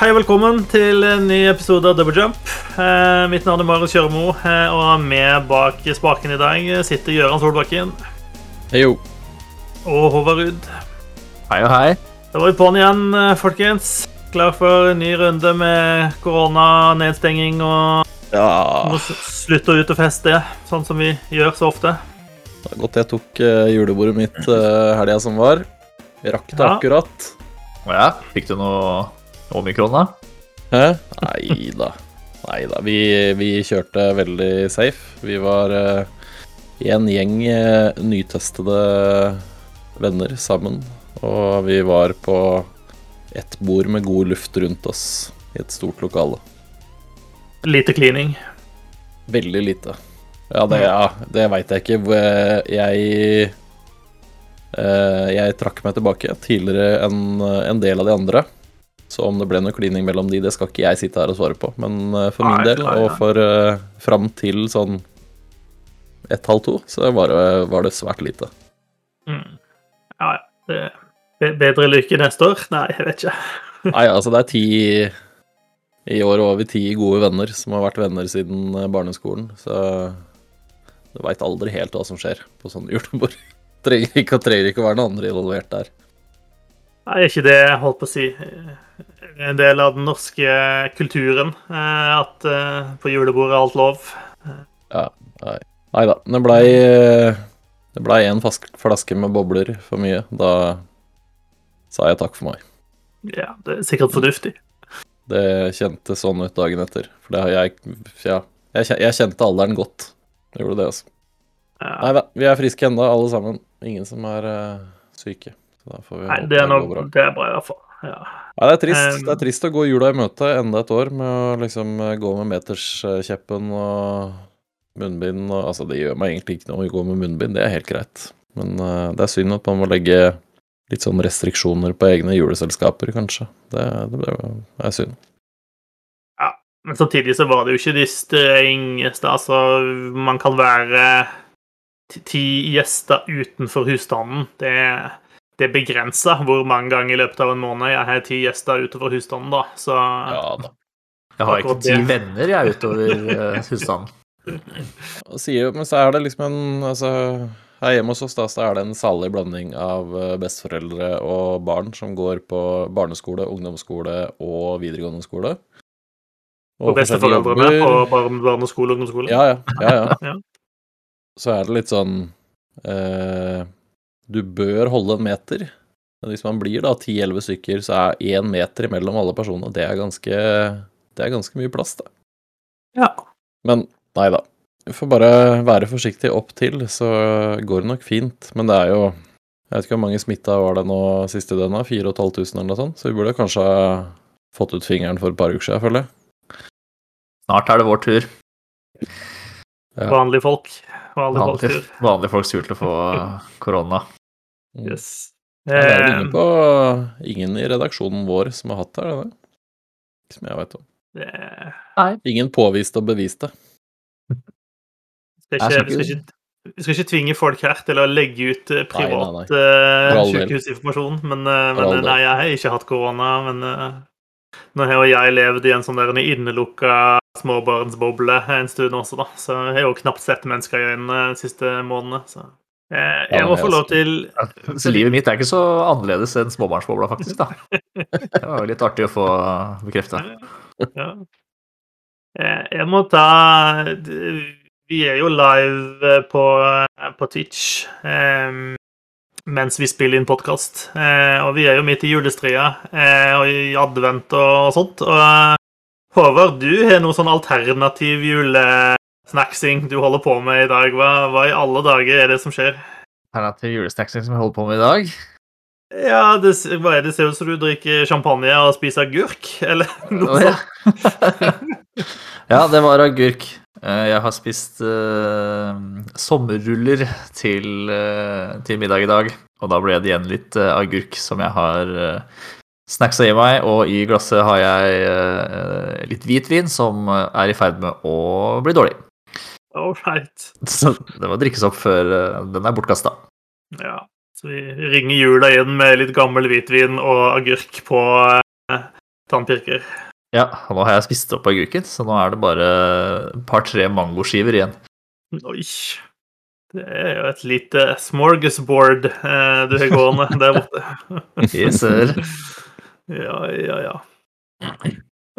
Hei og velkommen til en ny episode av Double Jump. Eh, mitt navn er Marius Kjørmo, eh, og med bak spaken i dag sitter Gøran Solbakken Hei jo. og Håvard Ruud. Hei og hei. Da var vi på'n igjen, eh, folkens. Klar for en ny runde med korona, nedstenging og Ja, må slutte ut og feste, sånn som vi gjør så ofte. det er godt jeg tok eh, julebordet mitt uh, helga som var. Vi rakk det Ja. akkurat. Å ja, fikk du noe omikron, da? Hæ? Nei da. Nei da. Vi, vi kjørte veldig safe. Vi var i en gjeng uh, nytestede venner sammen. Og vi var på ett bord med god luft rundt oss i et stort lokale. Lite cleaning. Veldig lite. Ja, det, ja, det veit jeg ikke. Jeg eh, Jeg trakk meg tilbake tidligere enn en del av de andre. Så om det ble noe klining mellom de, det skal ikke jeg sitte her og svare på. Men eh, for min del, og for uh, fram til sånn ett-halv to, så var det, var det svært lite. Mm. Ja, ja. Bedre lykke neste år? Nei, jeg vet ikke. Nei, altså, det er ti I år var vi ti gode venner som har vært venner siden eh, barneskolen, så du veit aldri helt hva som skjer på sånne julebord. Trenger ikke, trenger ikke å være noen andre involvert der. Nei, ikke det jeg holdt på å si en del av den norske kulturen? eh, At eh, på julebordet er alt lov? Ja, nei. Nei da. Det blei Det blei en flaske med bobler for mye. Da sa jeg takk for meg. Ja, det er sikkert fornuftig. Det kjentes sånn ut dagen etter. For det har jeg Ja. Jeg, kjente alderen godt. Jeg gjorde det, altså. Ja. Nei da, vi er friske ennå, alle sammen. Ingen som er uh, syke. Så da får vi Nei, håpe det er, går bra. det er bra i hvert fall. Ja. Det er trist. Det er trist å gå jula i møte enda et år med å liksom eh, gå med meterskjeppen og munnbind og Altså, det gjør meg egentlig ikke noe å gå med munnbind, det er helt greit. Men uh, det er synd at man må legge litt sånn restriksjoner på egne juleselskaper, kanskje. Det, det, det er synd. Ja, Men samtidig så var det jo ikke de strengeste. Altså, man kan være ti- gjester utenfor husstanden. Det, det er begrensa hvor mange ganger i løpet av en måned jeg har ti gjester utover husstanden, da. Så Ja da. Jeg har ikke ti venner, jeg, utover uh, husstanden. Sier, men så er det liksom en Altså, her hjemme hos oss da, så er det en salig blanding av eh, besteforeldre og barn som går på barneskole, ungdomsskole og videregående skole. Og forskjellige besteforeldrene på barneskole og ungdomsskole. Ja, ja. ja, ja. Ja. Så er det litt sånn eh, Du bør holde en meter. Men hvis man blir da 10-11 stykker, så er én meter imellom alle personene. Det er ganske, det er ganske mye plass, det. Ja. Men nei da. Vi får bare være forsiktig opp til, så går det nok fint. Men det er jo Jeg vet ikke hvor mange smitta var det nå siste døgnet? 4500 eller noe sånt? Så vi burde kanskje ha fått ut fingeren for et par uker siden, føler jeg. Snart er det vår tur. Ja. Vanlige folk. Vanlige folk folks tur. vanlige folks tur til å få korona. Mm. Yes. Ja, det er vel Eh, ingen, på, ingen i redaksjonen vår som har hatt det, er det det? Som jeg veit om. Nei. Ingen påvist og bevist det. skal ikke, vi, skal ikke, vi skal ikke tvinge folk her til å legge ut eh, privat eh, sykehusinformasjon, men, eh, men nei, jeg har ikke hatt korona. Men nå har jo jeg levd i en sånn der innelukka småbarnsboble en stund også, da. Så jeg har jo knapt sett mennesker i øynene de siste månedene. Så jeg må få lov til Så livet mitt er ikke så annerledes enn småbarnsbobla, faktisk. da. Det var litt artig å få bekrefta. Ja. Eh, Jeg må ta Vi er jo live eh, på, på Twitch eh, mens vi spiller inn podkast. Og vi er jo midt i julestria eh, og i advent og sånt. Og eh, Håvard, du har noe sånn alternativ julesnacksing du holder på med i dag. Hva, hva i alle dager er det som skjer? Alternativ julesnacksing som vi holder på med i dag. Ja, det, hva er det? Ser ut som du drikker champagne og spiser agurk, eller noe sånt. ja, det var agurk. Eh, Jeg har spist uh, sommerruller til, uh, til middag i dag, og da ble det igjen litt uh, agurk som jeg har uh, snacksa i meg, og i glasset har jeg litt hvitvin som er i ferd med å bli dårlig. Right. Så det må drikkes opp før eh, den er bortkasta. Ja, så vi ringer jula inn med litt gammel hvitvin og agurk på, eh, tannpirker. Ja, og nå har jeg spist opp agurken, så nå er det bare et par-tre mangoskiver igjen. Oi. Det er jo et lite smorgasbord eh, du har gående der borte. Yes, sir. Ja, ja, ja.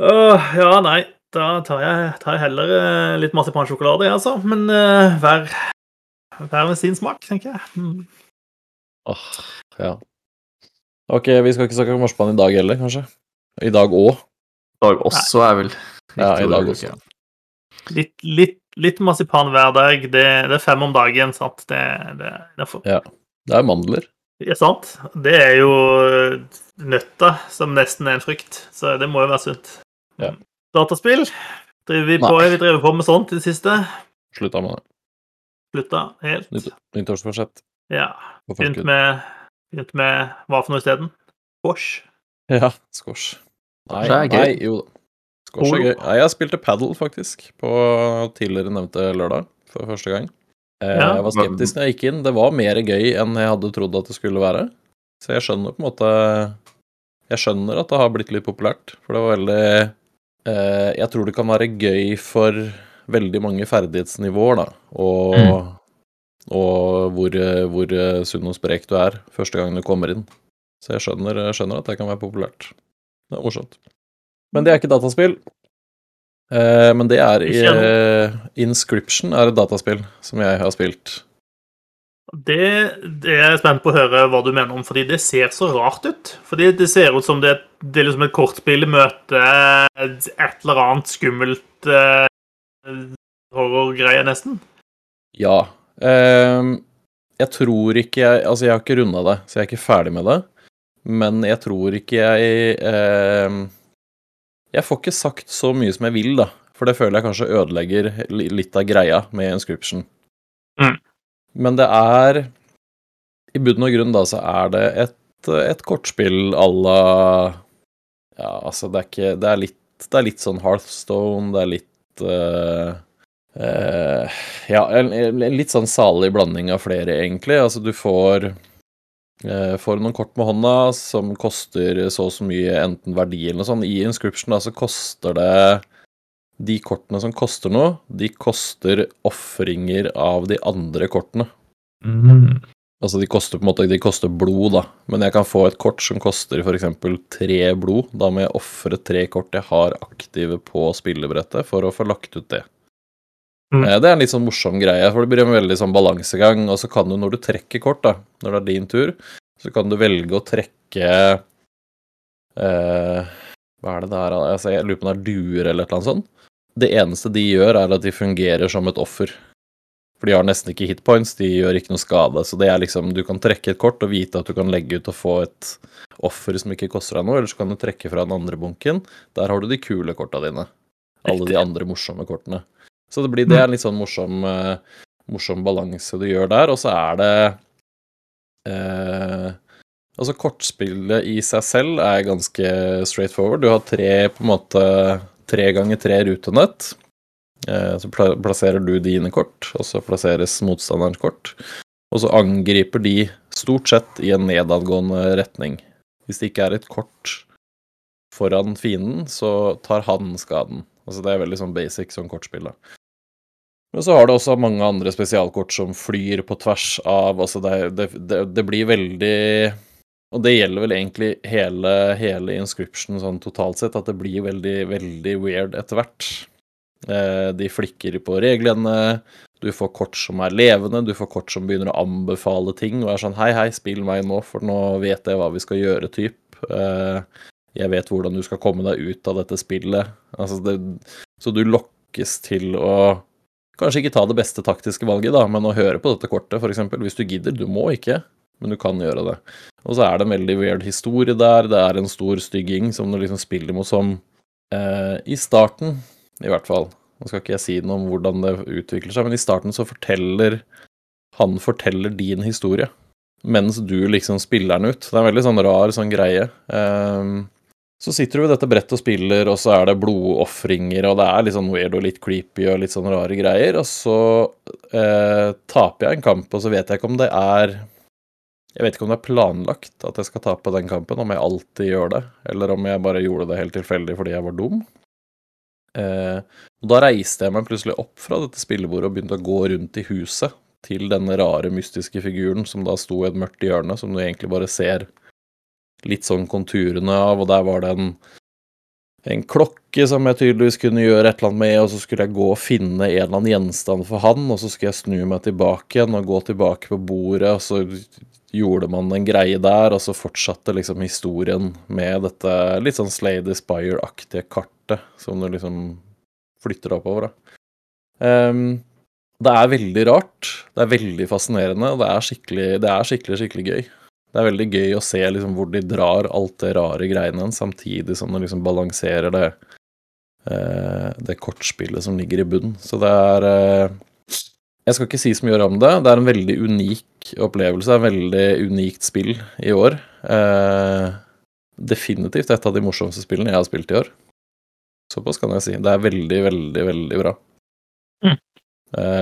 Åh, ja, nei. Da tar jeg, tar jeg heller eh, litt marsipansjokolade, jeg, altså. Men uh, hver, hver med sin smak, tenker jeg. Mm. Åh, ja. Ok, vi skal ikke snakke om marsipan i dag heller, kanskje? I dag òg? Dag også er vel Ja, i dag også. Litt, litt, litt marsipan hver dag. Det, det er fem om dagen, sant? Det, det, det, er for, Det er mandler. ja, sant? Det er jo nøtta, som nesten er en frukt, så det må jo være sunt. Ja. Dataspill? Driver vi, på, vi driver på med sånt i det siste? Slutta med det. Slutta helt? Nytt, nyttårsforsett. Ja. Begynt med, begynt med hva for noe isteden? Squash? Ja, squash. Nei, Squash er gøy. nei, jo da. Squash er gøy. Nei, jeg spilte paddle, faktisk, på tidligere nevnte lørdag for første gang. Eh, Ja. Jeg var skeptisk da jeg gikk inn. Det var mer gøy enn jeg hadde trodd at det skulle være. Så jeg skjønner på en måte Jeg skjønner at det har blitt litt populært, for det var veldig Jeg tror det kan være gøy for veldig mange ferdighetsnivåer, da, og, Mm. og hvor, hvor sunn og sprek du er første gang du kommer inn. Så jeg skjønner, jeg skjønner at det kan være populært. Det er morsomt. Men det er ikke dataspill. Eh, men det er i, eh, Inscription er et dataspill som jeg har spilt. Det, det er jeg spent på å høre hva du mener om, fordi det ser så rart ut. Fordi det ser ut som det, det er liksom et kortspill møter et eller annet skummelt eh, horrorgreie, nesten. Ja. Eh, jeg tror ikke jeg Altså, jeg har ikke runda det, så jeg er ikke ferdig med det. Men jeg tror ikke jeg eh, Jeg får ikke sagt så mye som jeg vil, da. For det føler jeg kanskje ødelegger litt av greia med inscription. Men det er I bunn og grunn, da, så er det et, et kortspill à la Ja, altså, det er ikke Det er litt, det er litt sånn Hearthstone, det er litt uh, uh, ja, en, en litt sånn salig blanding av flere, egentlig. Altså, du får eh, får noen kort med hånda som koster så og så mye enten verdi eller noe sånt. I inscription da, så koster det De kortene som koster noe, de koster ofringer av de andre kortene. Mm. Altså, de koster på en måte De koster blod, da. Men jeg kan få et kort som koster f.eks. tre blod. Da må jeg ofre tre kort jeg har aktive på spillebrettet, for å få lagt ut det. Mm. Eh, Det er en litt sånn morsom greie, for det blir en veldig sånn balansegang. Og så kan du, når du trekker kort, da, når det er din tur, så kan du velge å trekke eh, Hva er det der altså, Jeg lurer på om det er duer eller et eller annet sånt. Det eneste de gjør, er at de fungerer som et offer. For de har nesten ikke hitpoints, de gjør ikke noe skade. Så det er liksom, du kan trekke et kort og vite at du kan legge ut og få et offer som ikke koster deg noe, eller så kan du trekke fra den andre bunken. Der har du de kule korta dine. Alle de andre morsomme kortene. Så det blir det er en litt sånn morsom, eh, morsom balanse du gjør der. Og så er det eh, Altså, kortspillet i seg selv er ganske straight forward. Du har tre på en måte tre ganger tre rutenett. Eh, så plasserer du dine kort, og så plasseres motstanderens kort. Og så angriper de stort sett i en nedadgående retning. Hvis det ikke er et kort foran fienden, så tar han skaden. Altså det er veldig sånn basic sånn kortspill, da. Men så har det også mange andre spesialkort som flyr på tvers av Altså det, det, det, det blir veldig Og det gjelder vel egentlig hele, hele inscription sånn totalt sett, at det blir veldig, veldig weird etter hvert. Eh, de flikker på reglene, du får kort som er levende, du får kort som begynner å anbefale ting og er sånn Hei, hei, spill meg nå, for nå vet jeg hva vi skal gjøre, typ. Eh, jeg vet hvordan du skal komme deg ut av dette spillet. Altså det, så du lokkes til å kanskje ikke ta det beste taktiske valget, da, men å høre på dette kortet, f.eks. Hvis du gidder. Du må ikke, men du kan gjøre det. Og så er det en veldig weird historie der. Det er en stor stygging som du liksom spiller mot som eh, I starten, i hvert fall Nå skal ikke jeg si noe om hvordan det utvikler seg, men i starten så forteller Han forteller din historie mens du liksom spiller den ut. Det er en veldig sånn rar sånn greie. Ehm, så sitter du ved dette brettet og spiller, og så er det blodofringer, og det er litt sånn weird og litt creepy og litt sånn rare greier. Og så eh, taper jeg en kamp, og så vet jeg ikke om det er Jeg vet ikke om det er planlagt at jeg skal tape den kampen, om jeg alltid gjør det, eller om jeg bare gjorde det helt tilfeldig fordi jeg var dum. Eh, og da reiste jeg meg plutselig opp fra dette spillebordet og begynte å gå rundt i huset til denne rare, mystiske figuren som da sto i et mørkt hjørne, som du egentlig bare ser litt sånn konturene av, og der var det en en klokke som jeg tydeligvis kunne gjøre et eller annet med, og så skulle jeg gå og finne en eller annen gjenstand for han, og så skulle jeg snu meg tilbake igjen og gå tilbake på bordet, og så gjorde man en greie der, og så fortsatte liksom historien med dette litt sånn Slade Spire-aktige kartet som du liksom flytter oppover, da. Um, det er veldig rart. Det er veldig fascinerende. Det er skikkelig, det er skikkelig, skikkelig gøy. Det er veldig gøy å se liksom hvor de drar alt det rare greiene, samtidig som de liksom balanserer det, eh, det kortspillet som ligger i bunnen. Så det er eh, Jeg skal ikke si så mye om det. Det er en veldig unik opplevelse. Et veldig unikt spill i år. Eh, definitivt et av de morsomste spillene jeg har spilt i år. Såpass kan jeg si. Det er veldig, veldig, veldig bra. Mm.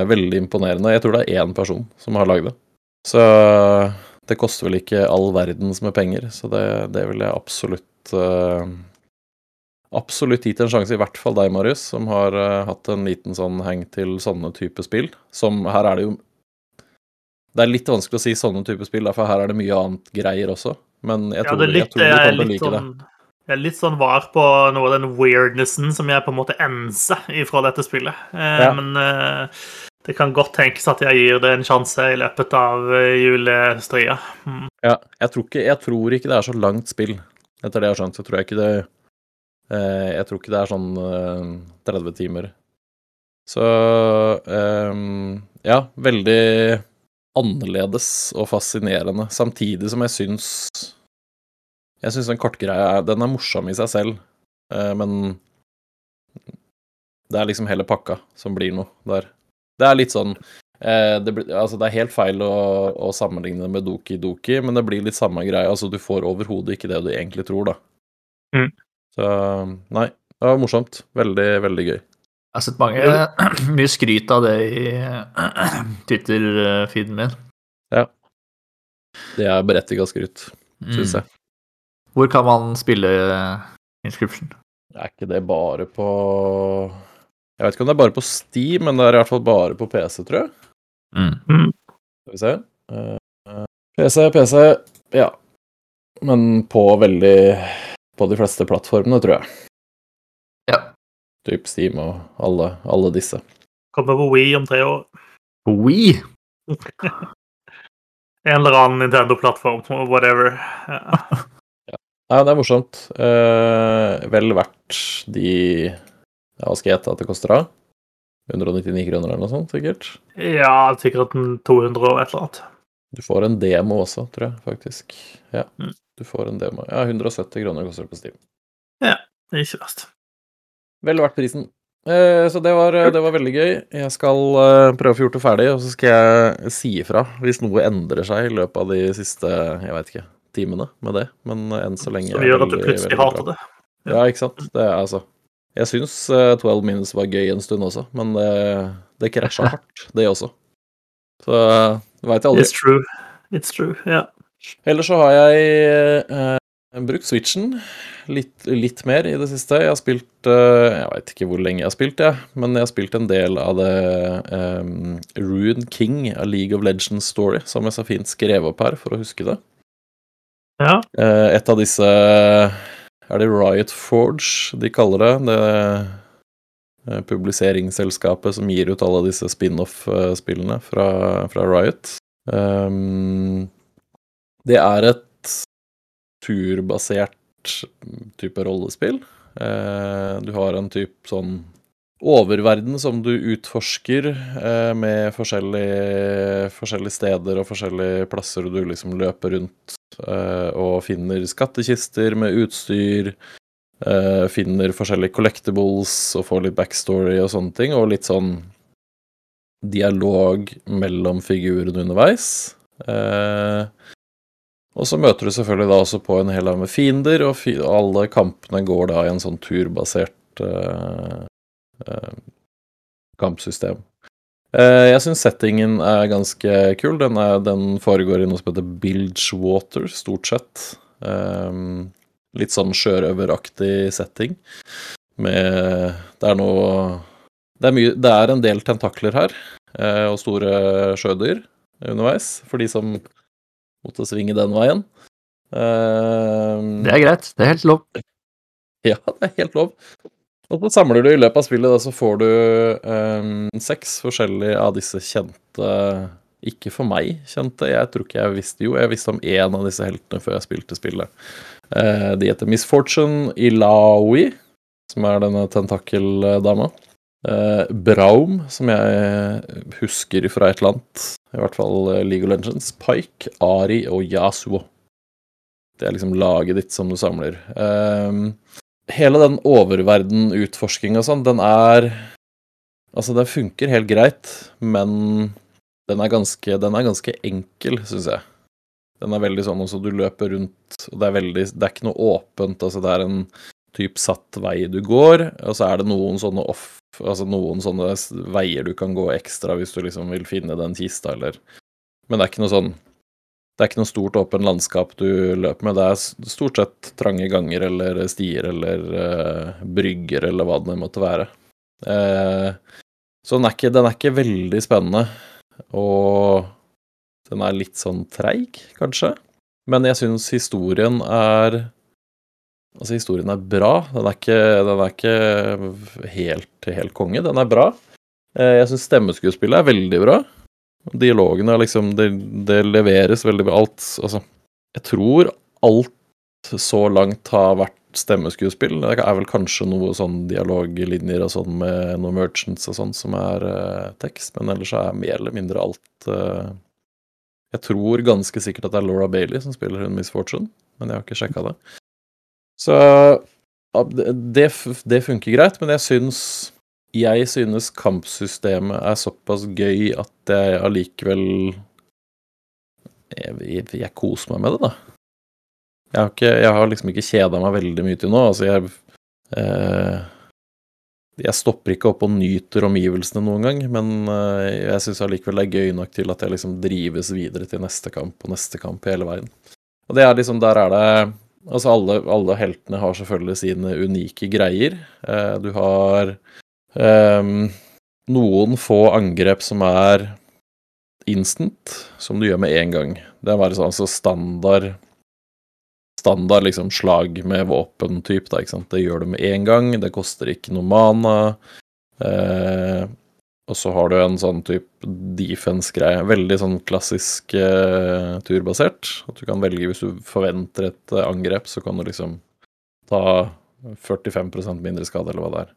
veldig imponerende. Jeg tror det er én person som har lagd det. Så det koster vel ikke all verdens med penger, så det, det vil jeg absolutt uh, Absolutt gitt en sjanse, i hvert fall deg, Marius, som har uh, hatt en liten sånn heng til sånne type spill. Som her er det jo Det er litt vanskelig å si sånne type spill, for her er det mye annet greier også. Men jeg tror, ja, litt, jeg tror du kommer til å like sånn, det. Jeg er litt sånn var på noe av den weirdnessen som jeg på en måte enser ifra dette spillet. Uh, ja. Men eh, det kan godt tenkes at jeg gir det en sjanse i løpet av eh, julestria. Mm. Ja, jeg tror, ikke, jeg tror, ikke, det er så langt spill, etter det jeg har skjønt. Så tror jeg ikke det eh, Jeg tror ikke det er sånn eh, 30 timer. Så eh, ja, veldig annerledes og fascinerende, samtidig som jeg syns Jeg syns den kortgreia den er morsom i seg selv, eh, men det er liksom hele pakka som blir noe der. Det er litt sånn eh, det, blir, altså det, er helt feil å, å, sammenligne det med Doki Doki, men det blir litt samme greie. Altså, du får overhodet ikke det du egentlig tror, da. Mm. Så nei, det var morsomt. Veldig, veldig gøy. Jeg har sett mange, mye skryt av det i Twitter-feeden min. Ja. Det er berettiga skryt, syns mm. jeg. Hvor kan man spille Inscription? Er ikke det bare på jeg vet ikke om det er bare på Steam, men det er i hvert fall bare på PC, tror jeg. Mm. mm. Skal vi se uh, eh, PC, PC Ja. Men på veldig På de fleste plattformene, tror jeg. Ja. Typ Steam og alle, alle disse. Kommer på Wii om tre år. På Wii? en eller annen Nintendo-plattform, whatever. Ja. ja. Nei, det er morsomt. Uh, vel verdt de hva skal jeg gjette at det koster da? 199 kroner eller noe sånt, sikkert? Ja, sikkert 200 og et eller annet. Du får en demo også, tror jeg, faktisk. Ja, mm. du får en demo. Ja, 170 kroner koster det på Steam. Ja, det er ikke verst. Vel verdt prisen. Eh, så det var, det var, veldig gøy. Jeg skal eh, prøve å få gjort det ferdig, og så skal jeg si ifra hvis noe endrer seg i løpet av de siste jeg vet ikke, timene med det. Men enn så lenge Som gjør at du plutselig hater det. Ja, ikke sant. Det er altså jeg syns uh, 12 Minutes var gøy en stund også, men det, det krasja hardt, det også. Så det veit jeg aldri. It's true. It's true, ja. Yeah. Ellers så har jeg eh, brukt Switchen litt, litt, mer i det siste. Jeg har spilt eh, Jeg veit ikke hvor lenge jeg har spilt, jeg, men jeg har spilt en del av det eh, Rune King, A League of Legends Story, som jeg så fint skrev opp her for å huske det. Ja. Uh, et av disse er det Riot Forge de kaller det? Det eh, publiseringsselskapet som gir ut alle disse spin-off-spillene fra, fra, Riot. Um, det er et turbasert type rollespill. Uh, du har en type sånn oververden som du utforsker eh, med forskjellige, forskjellige, steder og forskjellige plasser, du liksom løper rundt og finner skattkister med utstyr. Eh, finner forskjellige collectibles og får litt backstory og sånne ting, og litt sånn dialog mellom figurene underveis. Eh, og så møter du selvfølgelig da også på en hel haug med fiender, og, alle kampene går da i en sånn turbasert Eh, kampsystem. Eh, jeg syns settingen er ganske kul. Den, er, den, foregår i noe som heter Bilgewater, stort sett. Um, litt sånn sjørøveraktig setting. Med Det er noe det er, mye, det er en del tentakler her, eh, og store sjødyr underveis, for de som måtte svinge den veien. Um, det er greit. Det er helt lov. Ja, det er helt lov. Og så samler du i løpet av spillet, da, så får du um, seks forskjellige av disse kjente Ikke for meg kjente, jeg tror ikke jeg visste Jo, jeg visste om én av disse heltene før jeg spilte spillet. Uh, de heter Miss Fortune Ilawi, som er denne tentakeldama. Uh, Braum, som jeg husker fra et eller annet, i hvert fall League of Legends. Pike, Ari og Yasuo. Det er liksom laget ditt som du samler. Um, hele den oververden-utforskinga sånn, den er Altså, den funker helt greit, men den er ganske, den er ganske enkel, syns jeg. Den er veldig sånn også du løper rundt, og det er veldig Det er ikke noe åpent, altså det er en type satt vei du går, og så er det noen sånne off Altså noen sånne veier du kan gå ekstra hvis du liksom vil finne den kista, eller Men det er ikke noe sånn det er ikke noe stort åpen landskap du løper med. Det er stort sett trange ganger eller stier eller uh, brygger eller hva det måtte være. Uh, så den er, ikke, den er, ikke, veldig spennende. Og den er litt sånn treig, kanskje. Men jeg syns historien er Altså, historien er bra. Den er ikke, den er ikke helt, helt konge. Den er bra. Uh, jeg syns stemmeskuespillet er veldig bra. Dialogene liksom det, det, leveres veldig bra. Alt Altså, jeg tror alt så langt har vært stemmeskuespill. Det er vel kanskje noe sånn dialoglinjer og sånn med noen merchants og sånn som er uh, tekst, men ellers er mer eller mindre alt uh, Jeg tror ganske sikkert at det er Laura Bailey som spiller hun Miss Fortune, men jeg har ikke sjekka det. Så det, det funker greit, men jeg syns jeg synes kampsystemet er såpass gøy at jeg allikevel jeg, jeg, jeg, koser meg med det, da. Jeg har, ikke, jeg har liksom ikke kjeda meg veldig mye til nå. Altså, jeg eh, Jeg stopper ikke opp og nyter omgivelsene noen gang, men eh, jeg syns allikevel det er gøy nok til at jeg liksom drives videre til neste kamp og neste kamp hele veien. Og det er liksom Der er det Altså, alle, alle heltene har selvfølgelig sine unike greier. Eh, du har Um, noen få angrep som er instant, som du gjør med en gang. Det er bare sånn altså standard Standard liksom slag med våpentype. Det gjør du med en gang, det koster ikke noe mana. Uh, og så har du en sånn type defense-greie. Veldig sånn klassisk uh, turbasert. At du kan velge hvis du forventer et uh, angrep, så kan du liksom ta 45% mindre skade, eller hva det er.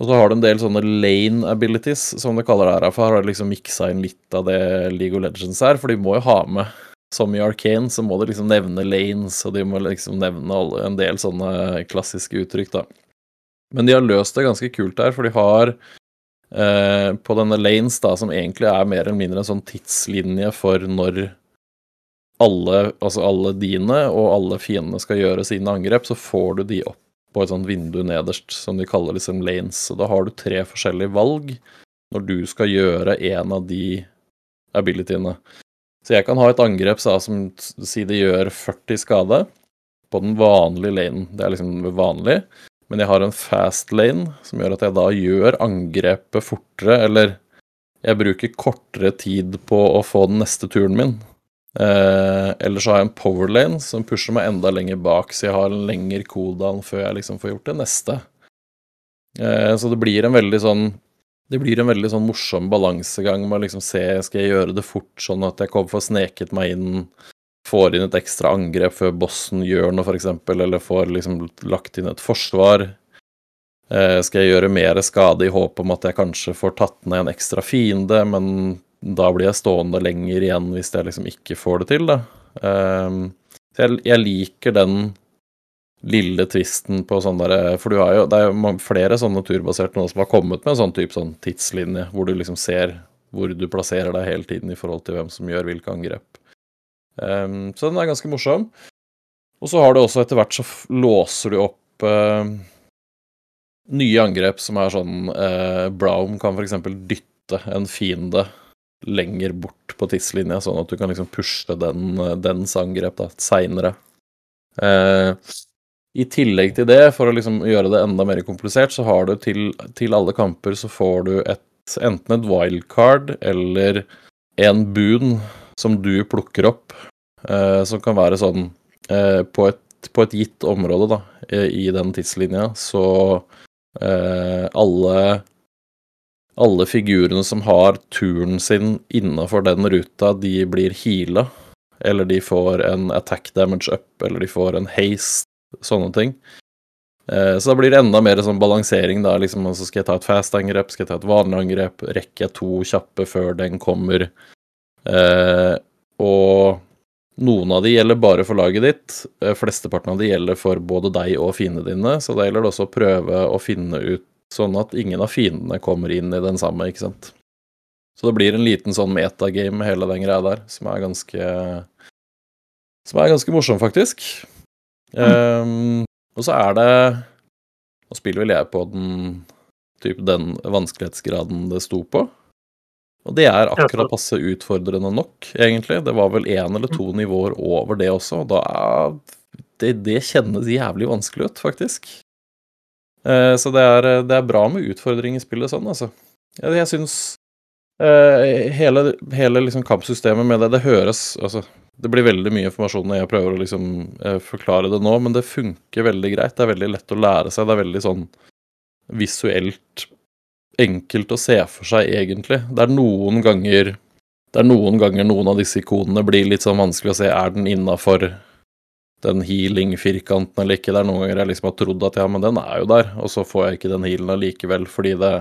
Og så har du en del sånne lane abilities, som de kaller det her. For har de liksom miksa inn litt av det League of Legends er, for de må jo ha med Som i Arcane, så må de liksom nevne lanes, og de må liksom nevne alle, en del sånne klassiske uttrykk, da. Men de har løst det ganske kult her, for de har eh, på denne lanes, da, som egentlig er mer eller mindre en sånn tidslinje for når alle, altså alle dine og alle fiendene skal gjøre sine angrep, så får du de opp på et sånt vindu nederst, som de kaller liksom lanes. Så da har du tre forskjellige valg når du skal gjøre en av de abilityene. Så jeg kan ha et angrep så, som sier det gjør 40 skade på den vanlige lanen. Det er liksom vanlig. Men jeg har en fast lane som gjør at jeg da gjør angrepet fortere, eller jeg bruker kortere tid på å få den neste turen min. Eh, eller så har jeg en powerlane som pusher meg enda lenger bak, så jeg har en lengre cooldown før jeg liksom får gjort det neste. Eh, så det blir en veldig sånn det blir en veldig sånn morsom balansegang med å liksom se skal jeg gjøre det fort, sånn at jeg kommer får sneket meg inn, får inn et ekstra angrep før bossen gjør noe, f.eks., eller får liksom lagt inn et forsvar. Eh, skal jeg gjøre mer skade i håp om at jeg kanskje får tatt ned en ekstra fiende, men da blir jeg stående lenger igjen hvis jeg liksom ikke får det til, da. Um, jeg, liker den lille tvisten på sånn derre For du har jo, det er jo flere sånne turbaserte nå som har kommet med en sånn type sånn tidslinje, hvor du liksom ser hvor du plasserer deg hele tiden i forhold til hvem som gjør hvilke angrep. Um, så den er ganske morsom. Og så har du også etter hvert så låser du opp uh, nye angrep som er sånn uh, Brown kan f.eks. dytte en fiende lenger bort på tidslinja, sånn at du kan liksom pushe den, dens angrep seinere. Eh, I tillegg til det, for å liksom gjøre det enda mer komplisert, så har du til, til alle kamper så får du et, enten et wildcard eller en boon som du plukker opp, eh, som kan være sånn eh, på, et, på, et, gitt område, da, i den tidslinja, så eh, alle alle figurene som har turen sin innafor den ruta, de blir heala. Eller de får en attack damage up, eller de får en haste, sånne ting. Eh, så da blir det enda mer sånn balansering, da. Liksom, altså skal jeg ta et fast-angrep, skal jeg ta et vanlig angrep, rekker jeg to kjappe før den kommer? Eh, og noen av de gjelder bare for laget ditt. Eh, flesteparten av de gjelder for både deg og fiendene dine, så da gjelder det også å prøve å finne ut sånn at ingen av fiendene kommer inn i den samme, ikke sant. Så det blir en liten sånn metagame hele den greia der, som er ganske Som er ganske morsom, faktisk. Mm. Um, og så er det Nå spiller vel jeg på den typ den vanskelighetsgraden det sto på. Og det er akkurat passe utfordrende nok, egentlig. Det var vel én eller to nivåer over det også, og da er det, det kjennes jævlig vanskelig ut, faktisk. Eh, så det er, det er, bra med utfordring i spillet sånn, altså. Jeg, jeg syns uh, hele, hele liksom kampsystemet med det, det høres Altså, det blir veldig mye informasjon når jeg prøver å liksom uh, forklare det nå, men det funker veldig greit. Det er veldig lett å lære seg. Det er veldig sånn visuelt enkelt å se for seg, egentlig. Det er noen ganger det er noen ganger noen av disse ikonene blir litt sånn vanskelig å se. Er den innafor den healing-firkanten eller ikke. Det er noen ganger jeg liksom har trodd at ja, men den er jo der, og så får jeg ikke den healen allikevel fordi det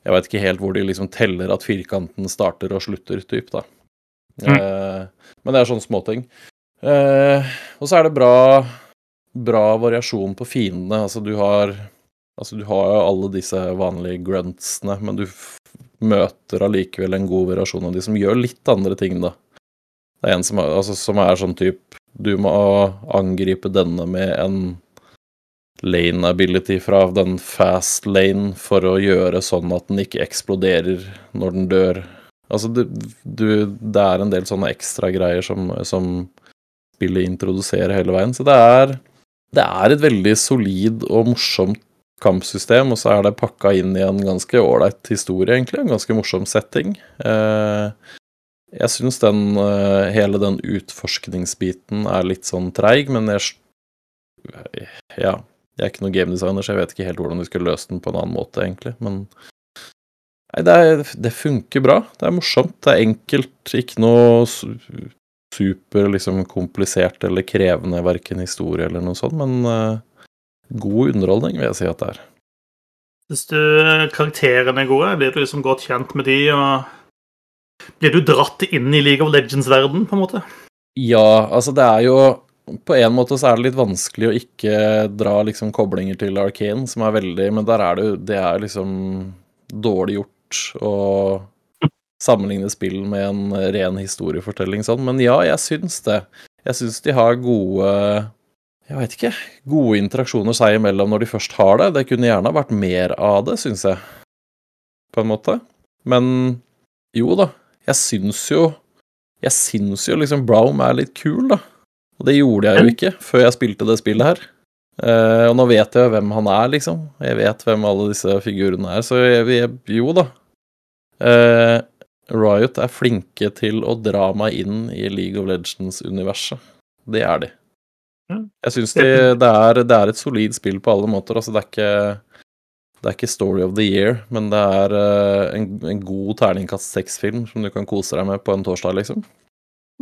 Jeg veit ikke helt hvor de liksom teller at firkanten starter og slutter, typ, da. Mm. Eh, men det er sånne småting. Eh, og så er det bra, bra variasjon på fiendene. Altså, du har Altså, du har jo alle disse vanlige gruntsene, men du møter allikevel en god variasjon av de som gjør litt andre ting, da. Det er en som er, altså, som er sånn type du må angripe denne med en lane ability fra den fast lane for å gjøre sånn at den ikke eksploderer når den dør. Altså, du, du, det er en del sånne ekstra greier som, som spillet introduserer hele veien. Så det er, det er et veldig solid og morsomt kampsystem, og så er det pakka inn i en ganske ålreit historie, egentlig. En ganske morsom setting. Eh, jeg syns den eh, hele den utforskningsbiten er litt sånn treig, men jeg Ja. Jeg er ikke noen gamedesigner, så jeg vet ikke helt hvordan de skulle løst den på en annen måte, egentlig. Men nei, det, er, det funker bra. Det er morsomt. Det er enkelt. Ikke noe super liksom komplisert eller krevende, verken historie eller noe sånt, men uh, god underholdning, vil jeg si at det er. Syns du karakterene er gode? Blir du liksom godt kjent med de? og blir du dratt inn i League of Legends-verden, på en måte? Ja, altså det er jo På en måte så er det litt vanskelig å ikke dra liksom koblinger til Arcane, som er veldig Men der er det jo Det er liksom dårlig gjort å sammenligne spill med en ren historiefortelling sånn, men ja, jeg syns det. Jeg syns de har gode jeg veit ikke. Gode interaksjoner seg imellom når de først har det. Det kunne gjerne vært mer av det, syns jeg. På en måte. Men jo da, jeg syns jo Jeg syns jo liksom Brown er litt kul, da. Og det gjorde jeg jo ikke før jeg spilte det spillet her. Uh, og nå vet jeg hvem han er, liksom. Jeg vet hvem alle disse figurene er, så jeg, jeg, jo da. Uh, Riot er flinke til å dra meg inn i League of Legends-universet. Det er de. Jeg syns de, det, er, det er et solid spill på alle måter. Altså, det er ikke det er ikke Story of the Year, men det er uh, en, en, god terningkast seks-film som du kan kose deg med på en torsdag, liksom.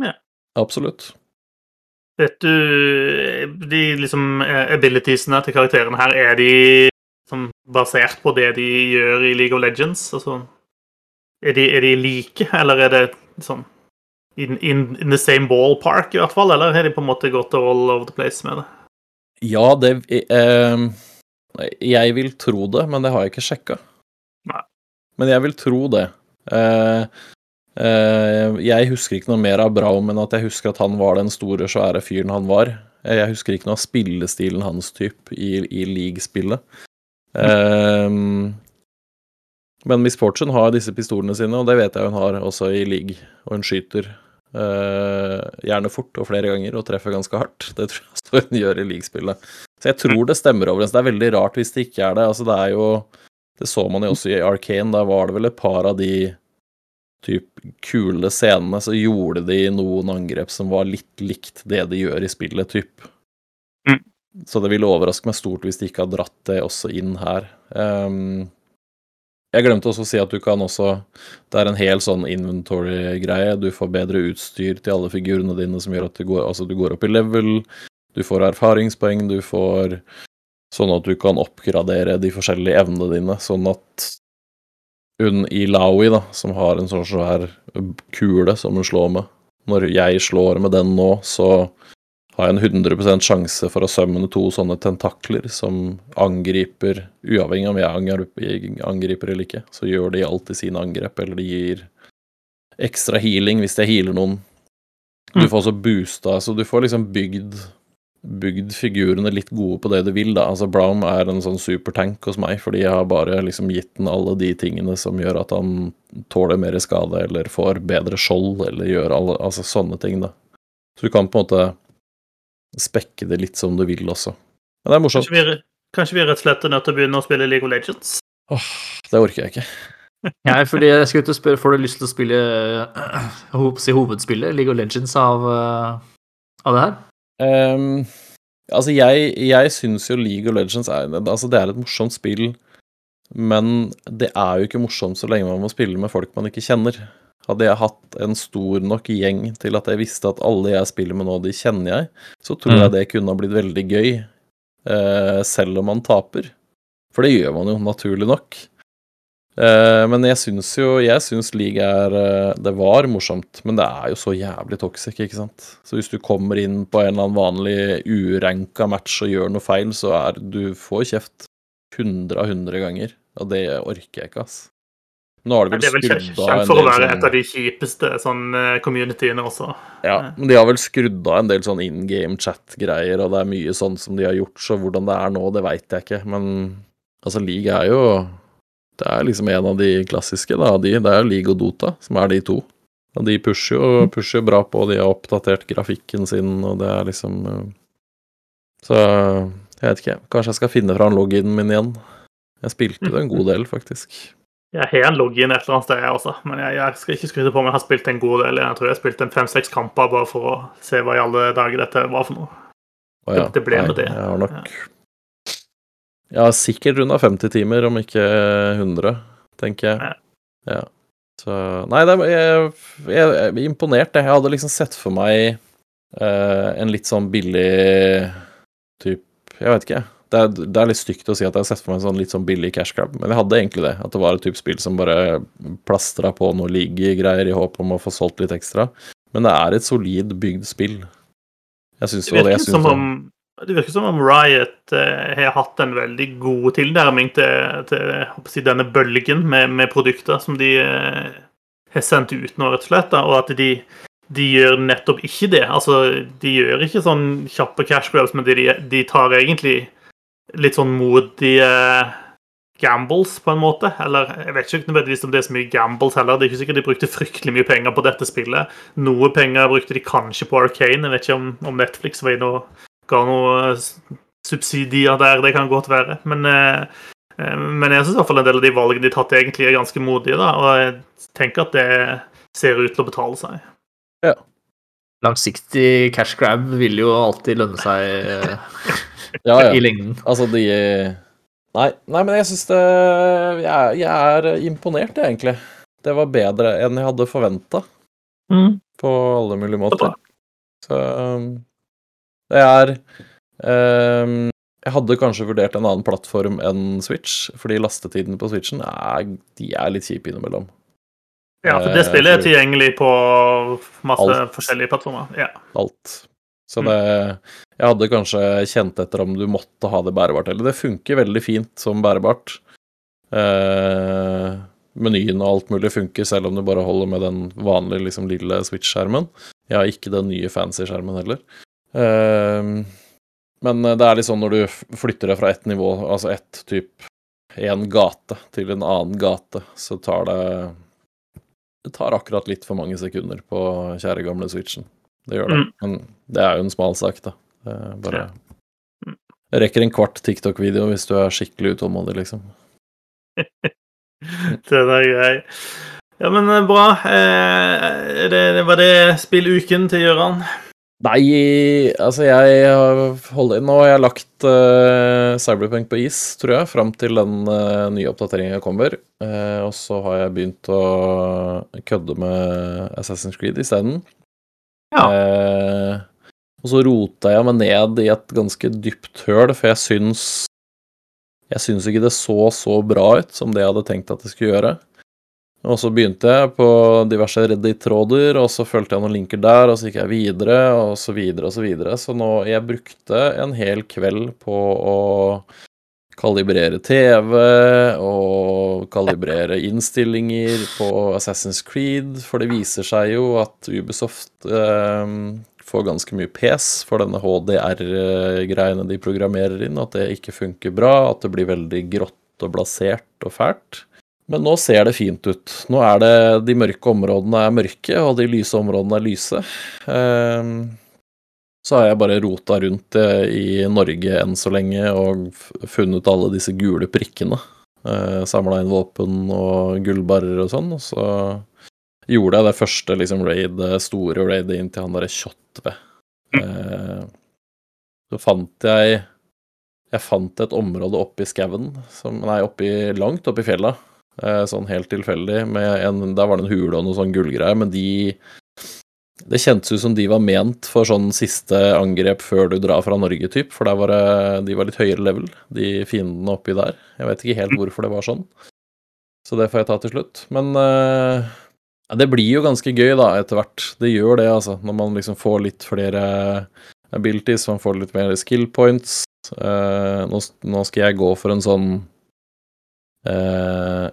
Ja. Absolutt. Vet du De liksom eh, abilitiesene til karakterene her, er de som, basert på det de gjør i League of Legends? Altså, er de, er de like, eller er det sånn in, in, in, the same ballpark, i hvert fall? Eller har de på en måte gått all over the place med det? Ja, det eh, jeg vil tro det, men det har jeg ikke sjekka. Men jeg vil tro det. Uh, uh, jeg husker ikke noe mer av Braum enn at jeg husker at han var den store, svære fyren han var. Jeg husker ikke noe av spillestilen hans type i, i league-spillet. Uh, Men Miss Fortune har disse pistolene sine, og det vet jeg hun har også i league. Og hun skyter eh, gjerne fort og flere ganger og treffer ganske hardt. Det tror jeg hun gjør i league-spillet. Så jeg tror det stemmer overens. Det er veldig rart hvis det ikke er det. Altså, det er jo Det så man jo også i Arcane. Da var det vel et par av de typ kule scenene, så gjorde de noen angrep som var litt likt det de gjør i spillet, typ. Mm. Så det ville overraske meg stort hvis de ikke har dratt det også inn her. Um, jeg glemte også å si at du kan også Det er en hel sånn inventory-greie. Du får bedre utstyr til alle figurene dine som gjør at du går, altså du går opp i level. Du får erfaringspoeng, du får Sånn at du kan oppgradere de forskjellige evnene dine, sånn at hun i Laui, da, som har en sånn svær kule som hun slår med Når jeg slår med den nå, så har en 100% sjanse for å sømme to sånne tentakler som angriper Uavhengig av om jeg angriper, angriper eller ikke, så gjør de alltid sine angrep, eller de gir ekstra healing hvis jeg healer noen. Du får også boosta, så du får liksom bygd bygd figurene litt gode på det du vil, da. Altså, Brown er en sånn supertank hos meg, fordi jeg har bare liksom gitt den alle de tingene som gjør at han tåler mer skade, eller får bedre skjold, eller gjør alle Altså sånne ting, da. Så du kan på en måte spekke det litt som du vil også. Men det er morsomt. Kanskje vi, kanskje vi rett og slett er nødt til å begynne å spille League of Legends? Åh, det orker jeg ikke. Nei, fordi jeg skulle til å spørre, Får du lyst til å spille uh, si hovedspillet, League of Legends, av, uh, av det her? Um, altså, jeg, jeg syns jo League of Legends er, altså det er et morsomt spill, men det er jo ikke morsomt så lenge man må spille med folk man ikke kjenner. Hadde jeg hatt en stor nok gjeng til at jeg visste at alle jeg spiller med nå, de kjenner jeg, så tror Mm. jeg det kunne ha blitt veldig gøy, eh, selv om man taper. For det gjør man jo, naturlig nok. Eh, men jeg syns jo Jeg syns league er eh, Det var morsomt, men det er jo så jævlig toxic, ikke sant. Så hvis du kommer inn på en eller annen vanlig uranka match og gjør noe feil, så er du får kjeft 100 av 100 ganger. Og det orker jeg ikke, ass. Nå har de Det er vel vel kjent for å være sånn et av de kjipeste sånn eh, communityene også. Ja, men de har vel skrudd av en del sånn in game chat-greier, og det er mye sånn som de har gjort, så hvordan det er nå, det veit jeg ikke. Men altså, League er jo Det er liksom en av de klassiske, da. De, det er jo League og Dota som er de to. Og de pusher jo pusher bra på, de har oppdatert grafikken sin, og det er liksom eh, Så jeg vet ikke. Kanskje jeg skal finne fram loginen min igjen. Jeg spilte det en god del, faktisk. Jeg har en login et eller annet sted, jeg også, men jeg, jeg skal ikke skryte på om Jeg har spilt en god del. Jeg tror jeg har spilt en fem-seks kamper bare for å se hva i alle dager dette var for noe. Å ja. Det- ble med det. Jeg har nok Jeg har sikkert runda 50 timer, om ikke 100, tenker jeg. Ja. Ja. Så Nei, det, jeg, jeg, jeg er imponert, jeg. Jeg hadde liksom sett for meg eh, en litt sånn billig type Jeg vet ikke. Det er, det er litt stygt å si at jeg har sett for meg en sånn litt sånn billig cash grab, men jeg hadde egentlig det. At det var et type spill som bare plastra på noe league-greier i håp om å få solgt litt ekstra. Men det er et solid bygd spill. Jeg syns Det jo det. virker, som om, det virker som om Riot eh, har hatt en veldig god tilnærming til, til si, denne bølgen med, med produkter som de eh, har sendt ut nå, rett og slett. Da, og at de, de gjør nettopp ikke det. Altså, de gjør ikke sånn kjappe cash grabs, men de, de tar egentlig litt sånn modige gambles, på en måte. Eller jeg vet ikke nødvendigvis om det er så mye gambles heller. Det er ikke sikkert de brukte fryktelig mye penger på dette spillet. Noe penger brukte de kanskje på Arcane. Jeg vet ikke om, om Netflix var inne og ga noe subsidier der. Det kan godt være. Men, eh, eh, men jeg syns i hvert fall en del av de valgene de tatt, egentlig er ganske modige. da, Og jeg tenker at det ser ut til å betale seg. Ja. Langsiktig cash grab vil jo alltid lønne seg eh, Ja, ja. i lengden. Altså, de Nei, nei men jeg syns det jeg, er- jeg er imponert, jeg, egentlig. Det var bedre enn jeg hadde forventa, på alle mulige måter. Så um, det er um, Jeg hadde kanskje vurdert en annen plattform enn Switch, fordi lastetidene på Switchen er, de er litt kjipe innimellom. Ja, for det Eh, spillet er tilgjengelig på masse Alt. forskjellige plattformer. Ja. alt. Så det Jeg hadde kanskje kjent etter om du måtte ha det bærebart eller. Det funker veldig fint som bærebart. Eh, menyen og alt mulig funker, selv om du bare holder med den vanlige liksom, lille Switch-skjermen. Jeg har ikke den nye fancy skjermen heller. Eh, men det er litt sånn når du flytter det fra ett nivå, altså ett type en gate til en annen gate, så tar det Det tar akkurat litt for mange sekunder på kjære gamle Switchen. Det gjør det. Mm. Men det er jo en smal sak, da. Er bare Ja. Mm. Rekker en kvart TikTok-video hvis du er skikkelig utålmodig, liksom. Den er grei. Ja, men eh, bra. Eh, det, det, var det spilluken til Gøran? Nei, altså jeg har holdt, Nå har jeg lagt uh, Cyberpunk på is, tror jeg, fram til den uh, nye oppdateringa kommer. Uh, og så har jeg begynt å kødde med Assassin's Creed isteden. Ja. Eh, og så rota jeg meg ned i et ganske dypt høl, for jeg syns Jeg syns ikke det så så bra ut som det jeg hadde tenkt at det skulle gjøre. Og så begynte jeg på diverse Reddit-tråder, og så fulgte jeg noen linker der, og så gikk jeg videre, og så videre og så videre. Så nå Jeg brukte en hel kveld på å kalibrere TV og kalibrere innstillinger på Assassin's Creed, for det viser seg jo at Ubisoft eh, får ganske mye pes for denne HDR-greiene de programmerer inn, at det ikke funker bra, at det blir veldig grått og blasert og fælt. Men nå ser det fint ut. Nå er det De mørke områdene er mørke, og de lyse områdene er lyse. Ehm, så har jeg bare rota rundt eh, i Norge enn så lenge og funnet alle disse gule prikkene. Uh, Samla inn våpen og gullbarrer og sånn, og så gjorde jeg det første liksom raid, store raidet inn til han derre Kjotve. Eh, så fant jeg Jeg fant et område oppi skauen, som Nei, oppi, langt oppi fjella, eh, sånn helt tilfeldig. Med en, der var det en hule og noe sånn gullgreier, men de Det kjentes ut som de var ment for sånn siste angrep før du drar fra Norge, typ. For der var det, de var litt høyere level, de fiendene oppi der. Jeg vet ikke helt hvorfor det var sånn. Så det får jeg ta til slutt. Men eh, ja, det blir jo ganske gøy, da, etter hvert. Det gjør det, altså. Når man liksom får litt flere abilities, man får litt mer skill points. Uh, nå, nå skal jeg gå for en sånn uh,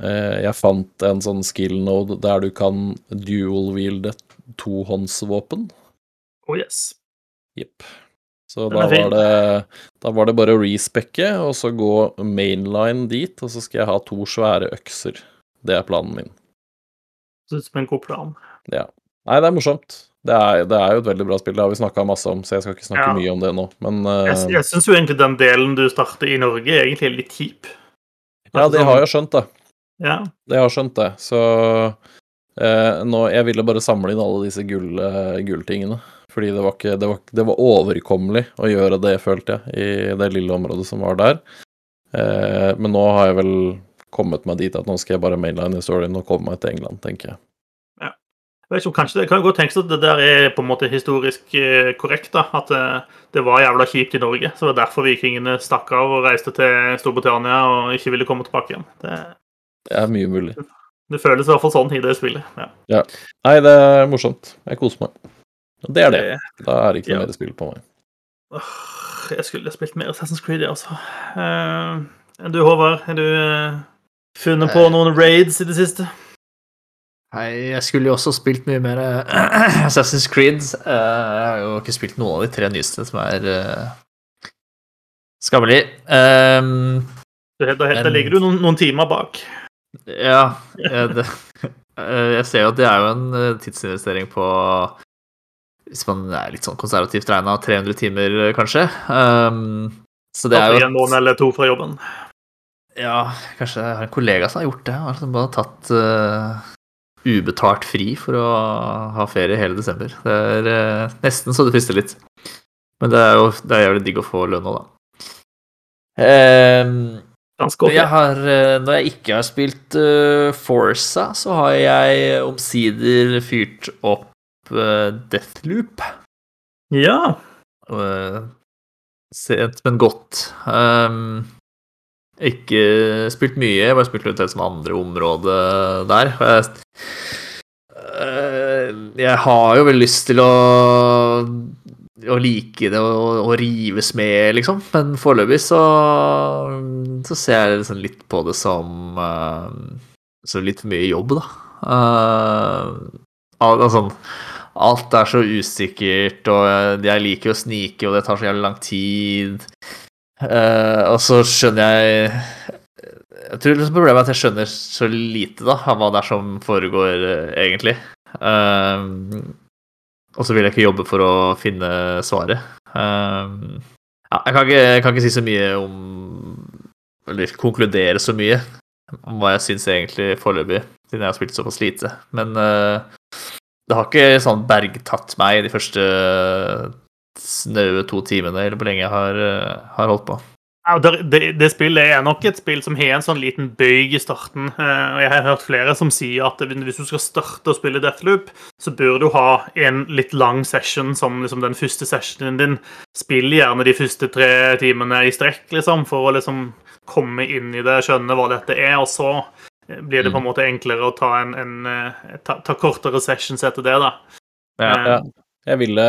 uh, Jeg fant en sånn skill node der du kan dual-wielde tohåndsvåpen. Oh yes. Jepp. Så da var, det, da var det bare å respekke, og så gå mainline dit, og så skal jeg ha to svære økser. Det er planen min. Det ut som en god plan. Ja. Nei, det er morsomt. Det er, det er jo et veldig bra spill, det har vi snakka masse om, så jeg skal ikke snakke Ja. mye om det nå. Men uh... Jeg, jeg syns jo egentlig den delen du starter i Norge, er egentlig litt kjip. ja, det har jeg skjønt, da. Ja. Det har skjønt, det. Så uh, nå Jeg ville bare samle inn alle disse gull, uh, gulltingene. Fordi det var, ikke, det, var, det var overkommelig å gjøre det, følte jeg, i det lille området som var der. Eh, men nå har jeg vel kommet meg dit at nå skal jeg bare mainline historien og komme meg til England, tenker jeg. Ja. Jeg vet ikke om kanskje Det kan godt tenkes at det der er på en måte historisk eh, korrekt. da, At eh, det var jævla kjipt i Norge. Så det var derfor vikingene stakk av og reiste til Storbritannia og ikke ville komme tilbake igjen. Det, Det er mye mulig. det føles i hvert fall sånn i det spillet. Ja. Nei, det er morsomt. Jeg koser meg. Det er det. Da er det ikke noe Ja. mer spill på meg. Jeg skulle spilt mer Assassin's Creed, jeg, altså. Eh, du, Håvard, er du funnet på Eh. noen raids i det siste? Hei, jeg skulle jo også spilt mye mer eh, Assassin's Creed. Eh, Jeg har jo ikke spilt noen av de tre nyeste, som er eh, skammelig. Um, Da, da, ligger du noen, noen timer bak. ja, det, jeg ser jo at det er jo en tidsinvestering på Hvis man er litt sånn konservativt regna, 300 timer, kanskje. Um, så det er jo en måned eller to fra jobben. Ja, kanskje jeg har en kollega som har gjort det. Altså bare tatt uh, ubetalt fri for å ha ferie hele desember. Det er uh, nesten så det frister litt. Men det er jo det er jævlig digg å få lønn nå, da. Ehm, Ganske ja. jeg har, eh, når jeg ikke har spilt uh, Forza, så har jeg omsider fyrt opp uh, Deathloop. Ja. Uh, sent, men godt. Um, ikke spilt mye, jeg bare spilt litt som andre område der. Uh, jeg har jo veldig lyst til å å like det og, rives med, liksom. Men foreløpig så, så ser jeg liksom litt på det som uh, Så litt for mye jobb, da. Uh, altså, alt er så usikkert, og jeg liker å snike, og det tar så jævlig lang tid. Eh, og så skjønner jeg Jeg tror liksom problemet er at jeg skjønner så lite da, av hva det er som foregår, uh, egentlig. Uh, og så vil jeg ikke jobbe for å finne svaret. Ja, jeg, kan ikke, jeg kan ikke si så mye om Eller konkludere så mye om hva jeg syns egentlig foreløpig, siden jeg har spilt såpass lite. Men uh, det har ikke sånn bergtatt meg de første snaue to timene, eller hvor lenge jeg har, uh, har holdt på. Ja, det, det, det, spillet er nok et spill som har en sånn liten bøyg i starten. Uh, og Jeg har hørt flere som sier at hvis du skal starte å spille Deathloop, så bør du ha en litt lang session som liksom den første sessionen din. Spill gjerne de første tre timene i strekk, liksom, for å liksom komme inn i det, skjønne hva dette er, og så blir det på en mm. måte enklere å ta, en, en eh, ta, ta kortere sessions etter det, da. Ja, ja. Jeg ville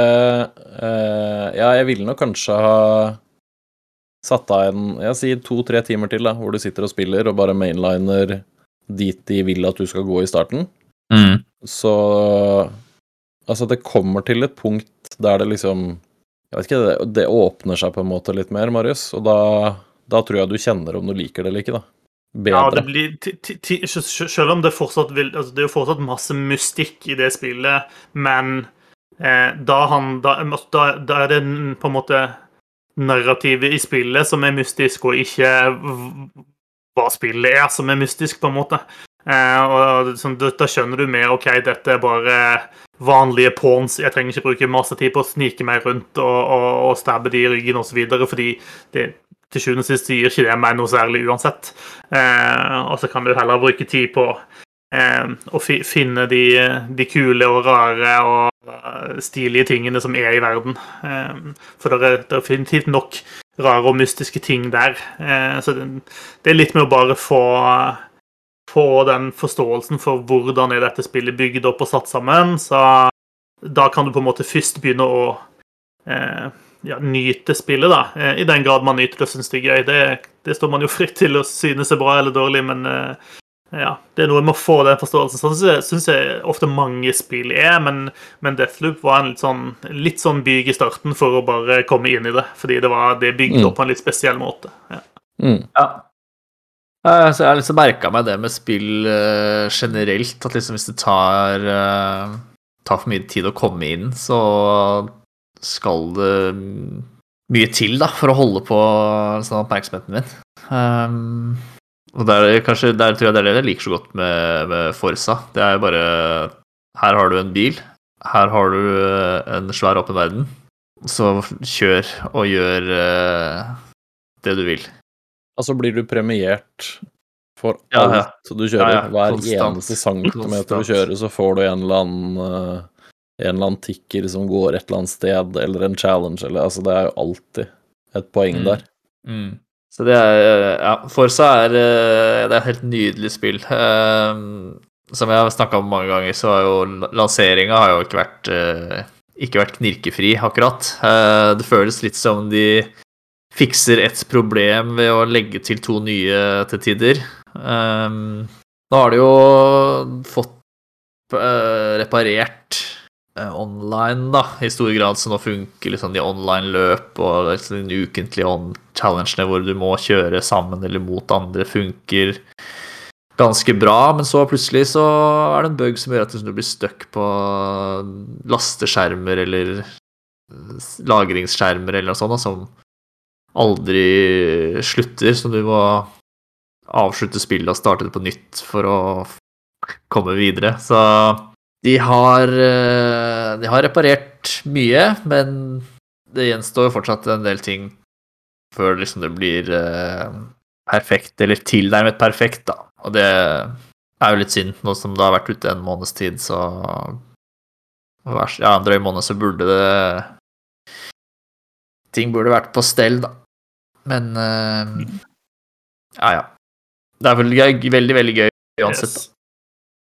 uh, Ja, jeg ville nok kanskje ha satt av en Jeg sier to-tre timer til, da, hvor du sitter og spiller og bare mainliner dit de vil at du skal gå i starten. Mm. Så Altså, det kommer til et punkt der det liksom Jeg vet ikke, det, det åpner seg på en måte litt mer, Marius, og da da tror jeg du kjenner om du liker det eller ikke, da. Bedre. Ja, det blir Selv om det fortsatt vil altså Det er jo fortsatt masse mystikk i det spillet, men eh, da, han, da, da, da, er det på en måte narrativet i spillet som er mystisk, og ikke hva spillet er som er mystisk, på en måte. Eh, og sånn, da, skjønner du mer OK, dette er bare vanlige pawns. Jeg trenger ikke bruke masse tid på å snike meg rundt og, og, og stabbe de i ryggen osv., fordi det, til sjuende og sist gir ikke det meg noe særlig uansett. Eh, og så kan du heller bruke tid på eh, å fi finne de, de, kule og rare og eh, stilige tingene som er i verden. Eh, for det er definitivt nok rare og mystiske ting der. Eh, så det, er litt med å bare få få den forståelsen for hvordan er dette spillet bygd opp og satt sammen. Så da kan du på en måte først begynne å eh, ja, nyte spillet, da. Eh, I den grad man nyter det og syns det er gøy. Det, det, står man jo fritt til å synes er bra eller dårlig, men eh, ja, det er noe med å få den forståelsen. Sånn syns jeg ofte mange spill er, men, men Deathloop var en litt sånn, litt sånn byg i starten for å bare komme inn i det. Fordi det var det bygd mm. opp på en litt spesiell måte. Ja. Mm. ja. Så jeg har liksom merka meg det med spill uh, generelt, at liksom hvis det tar, uh, tar for mye tid å komme inn, så skal det mye til da, for å holde på sånn oppmerksomheten min. Um, og der, kanskje, der tror jeg det er det jeg liker så godt med, med Forsa. Det er bare Her har du en bil. Her har du eh, en svær åpen verden. Så kjør og gjør uh, det du vil. Altså blir du premiert for alt ja, alt du kjører? Ja, Hver eneste centimeter du kjører, så får du en eller annen uh, en eller annen tikker som går et eller annet sted, eller en challenge, eller altså Det er jo alltid et poeng mm. der. Mm. Så det er Ja, Forsa er eh, Det er et helt nydelig spill. Um, som jeg har snakka om mange ganger, så har jo lanseringa har jo ikke vært uh, ikke vært knirkefri, akkurat. Det føles litt som de fikser et problem ved å legge til to nye til tider. Um, nå har de jo fått reparert Eh, online, da, i stor grad. Så nå funker liksom de online-løp og liksom de ukentlige challengene hvor du må kjøre sammen eller mot andre, funker ganske bra. Men så plutselig så er det en bug som gjør at du blir stuck på lasteskjermer eller lagringsskjermer eller noe sånt, da, som aldri slutter. Så du må avslutte spillet og starte det på nytt for å komme videre. Så de har, eh, de har reparert mye, men det gjenstår fortsatt en del ting før liksom det blir eh, perfekt, eller tilnærmet perfekt, da. Og det er jo litt synd, nå som det har vært ute en måneds tid, så Ja, en drøy måned, så burde det Ting burde vært på stell, da. Men uh, Ja, ja. Det er vel veldig, veldig gøy uansett. Yes.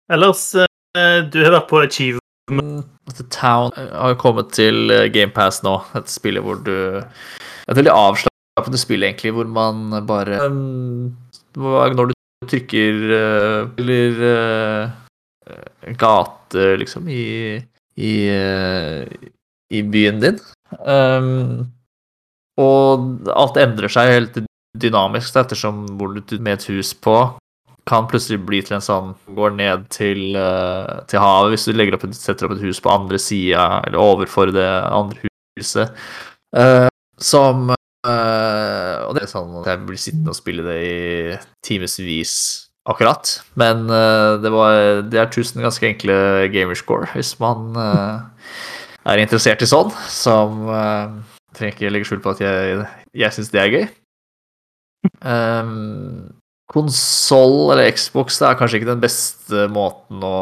Ellers Eh, du har vært på Achievement. The Town har kommet til eh, GamePass nå. Et spill hvor du Et veldig avslappende spill, egentlig, hvor man bare um, Når du trykker Eller gate, liksom, i i, i byen din. Um, og alt endrer seg helt dynamisk, ettersom hvor du med et hus på kan plutselig bli til en sånn Går ned til, uh, til havet hvis du opp et, setter opp et hus på andre sida, eller overfor det andre huset. Uh, som uh, Og det er sånn at jeg blir sittende og spille det i timevis akkurat. Men det, var, det er tusen ganske enkle gamerscore hvis man er interessert i sånn. Som trenger ikke legge skjul på at jeg, jeg syns det er gøy. Um, Konsoll eller Xbox det er kanskje ikke den beste måten å,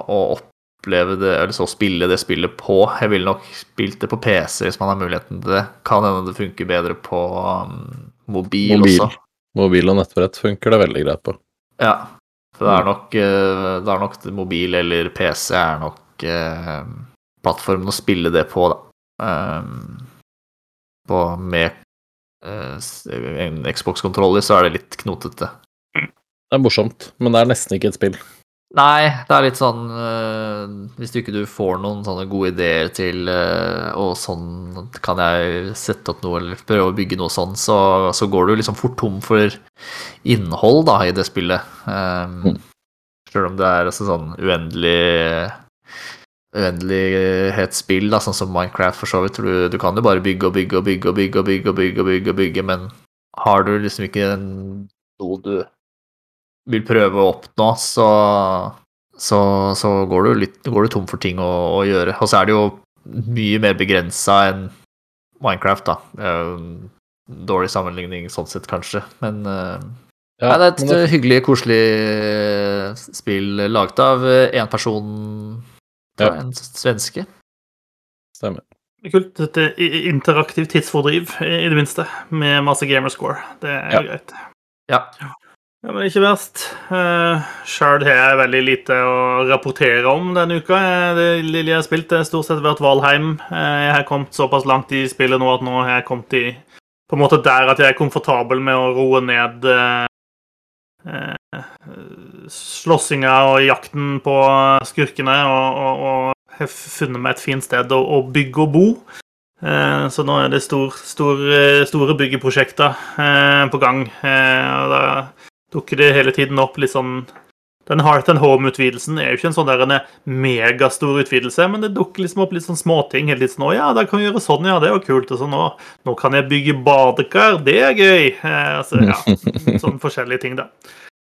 å oppleve det, eller så spille det spillet på. Jeg ville nok spilt det på PC hvis man har muligheten til det. Kan hende det funker bedre på um, mobil, mobil, også. Mobil og nettbrett funker det veldig greit på. Ja. For det er mm. nok, det er nok mobil eller PC er nok uh, plattformen å spille det på, da. Um, på med Eh, en Xbox-kontroller, så er det litt knotete. Det er morsomt, men det er nesten ikke et spill. Nei, det er litt sånn uh, Hvis du ikke du får noen sånne gode ideer til uh, Og sånn kan jeg sette opp noe eller prøve å bygge noe sånn, så, så går du liksom fort tom for innhold da i det spillet. Um, mm. Selv om det er altså sånn uendelig uendelighetsspill, da, sånn som Minecraft, for så vidt. Du, du, kan jo bare bygge og bygge og bygge og bygge og bygge, og bygge, og bygge, og bygge, men har du liksom ikke noe du vil prøve å oppnå, så, så, så går, du litt, går du tom for ting å, å, gjøre. Og så er det jo mye mer begrensa enn Minecraft, da. Dårlig sammenligning sånn sett, kanskje, men uh, ja, det er et hyggelig, koselig spill laget av én person ja. en svenske. Stemmer. Kult. Et interaktivt tidsfordriv, i det minste, med masse gamerscore. Det er ja. greit. Ja. ja. Men ikke verst. Uh, Sjøl har jeg veldig lite å rapportere om denne uka. Det lille jeg har spilt, har stort sett vært Valheim. Uh, jeg har kommet såpass langt i spillet nå at nå har jeg kommet i på en måte der at jeg er komfortabel med å roe ned uh, slåssinga og jakten på skurkene og, og, og har funnet meg et fint sted å, å bygge og bo. Eh, så nå er det stor, stor, store byggeprosjekter eh, på gang. Eh, og da dukker det hele tiden opp litt sånn Den Heart and Home-utvidelsen er jo ikke en sånn der en megastor utvidelse, men det dukker liksom opp litt sånn småting. Helt litt sånn 'Å ja, da kan vi gjøre sånn, ja, det var kult.' Og sånn, nå, nå kan jeg bygge badekar, det er gøy. Eh, altså, ja, sånn forskjellige ting, da.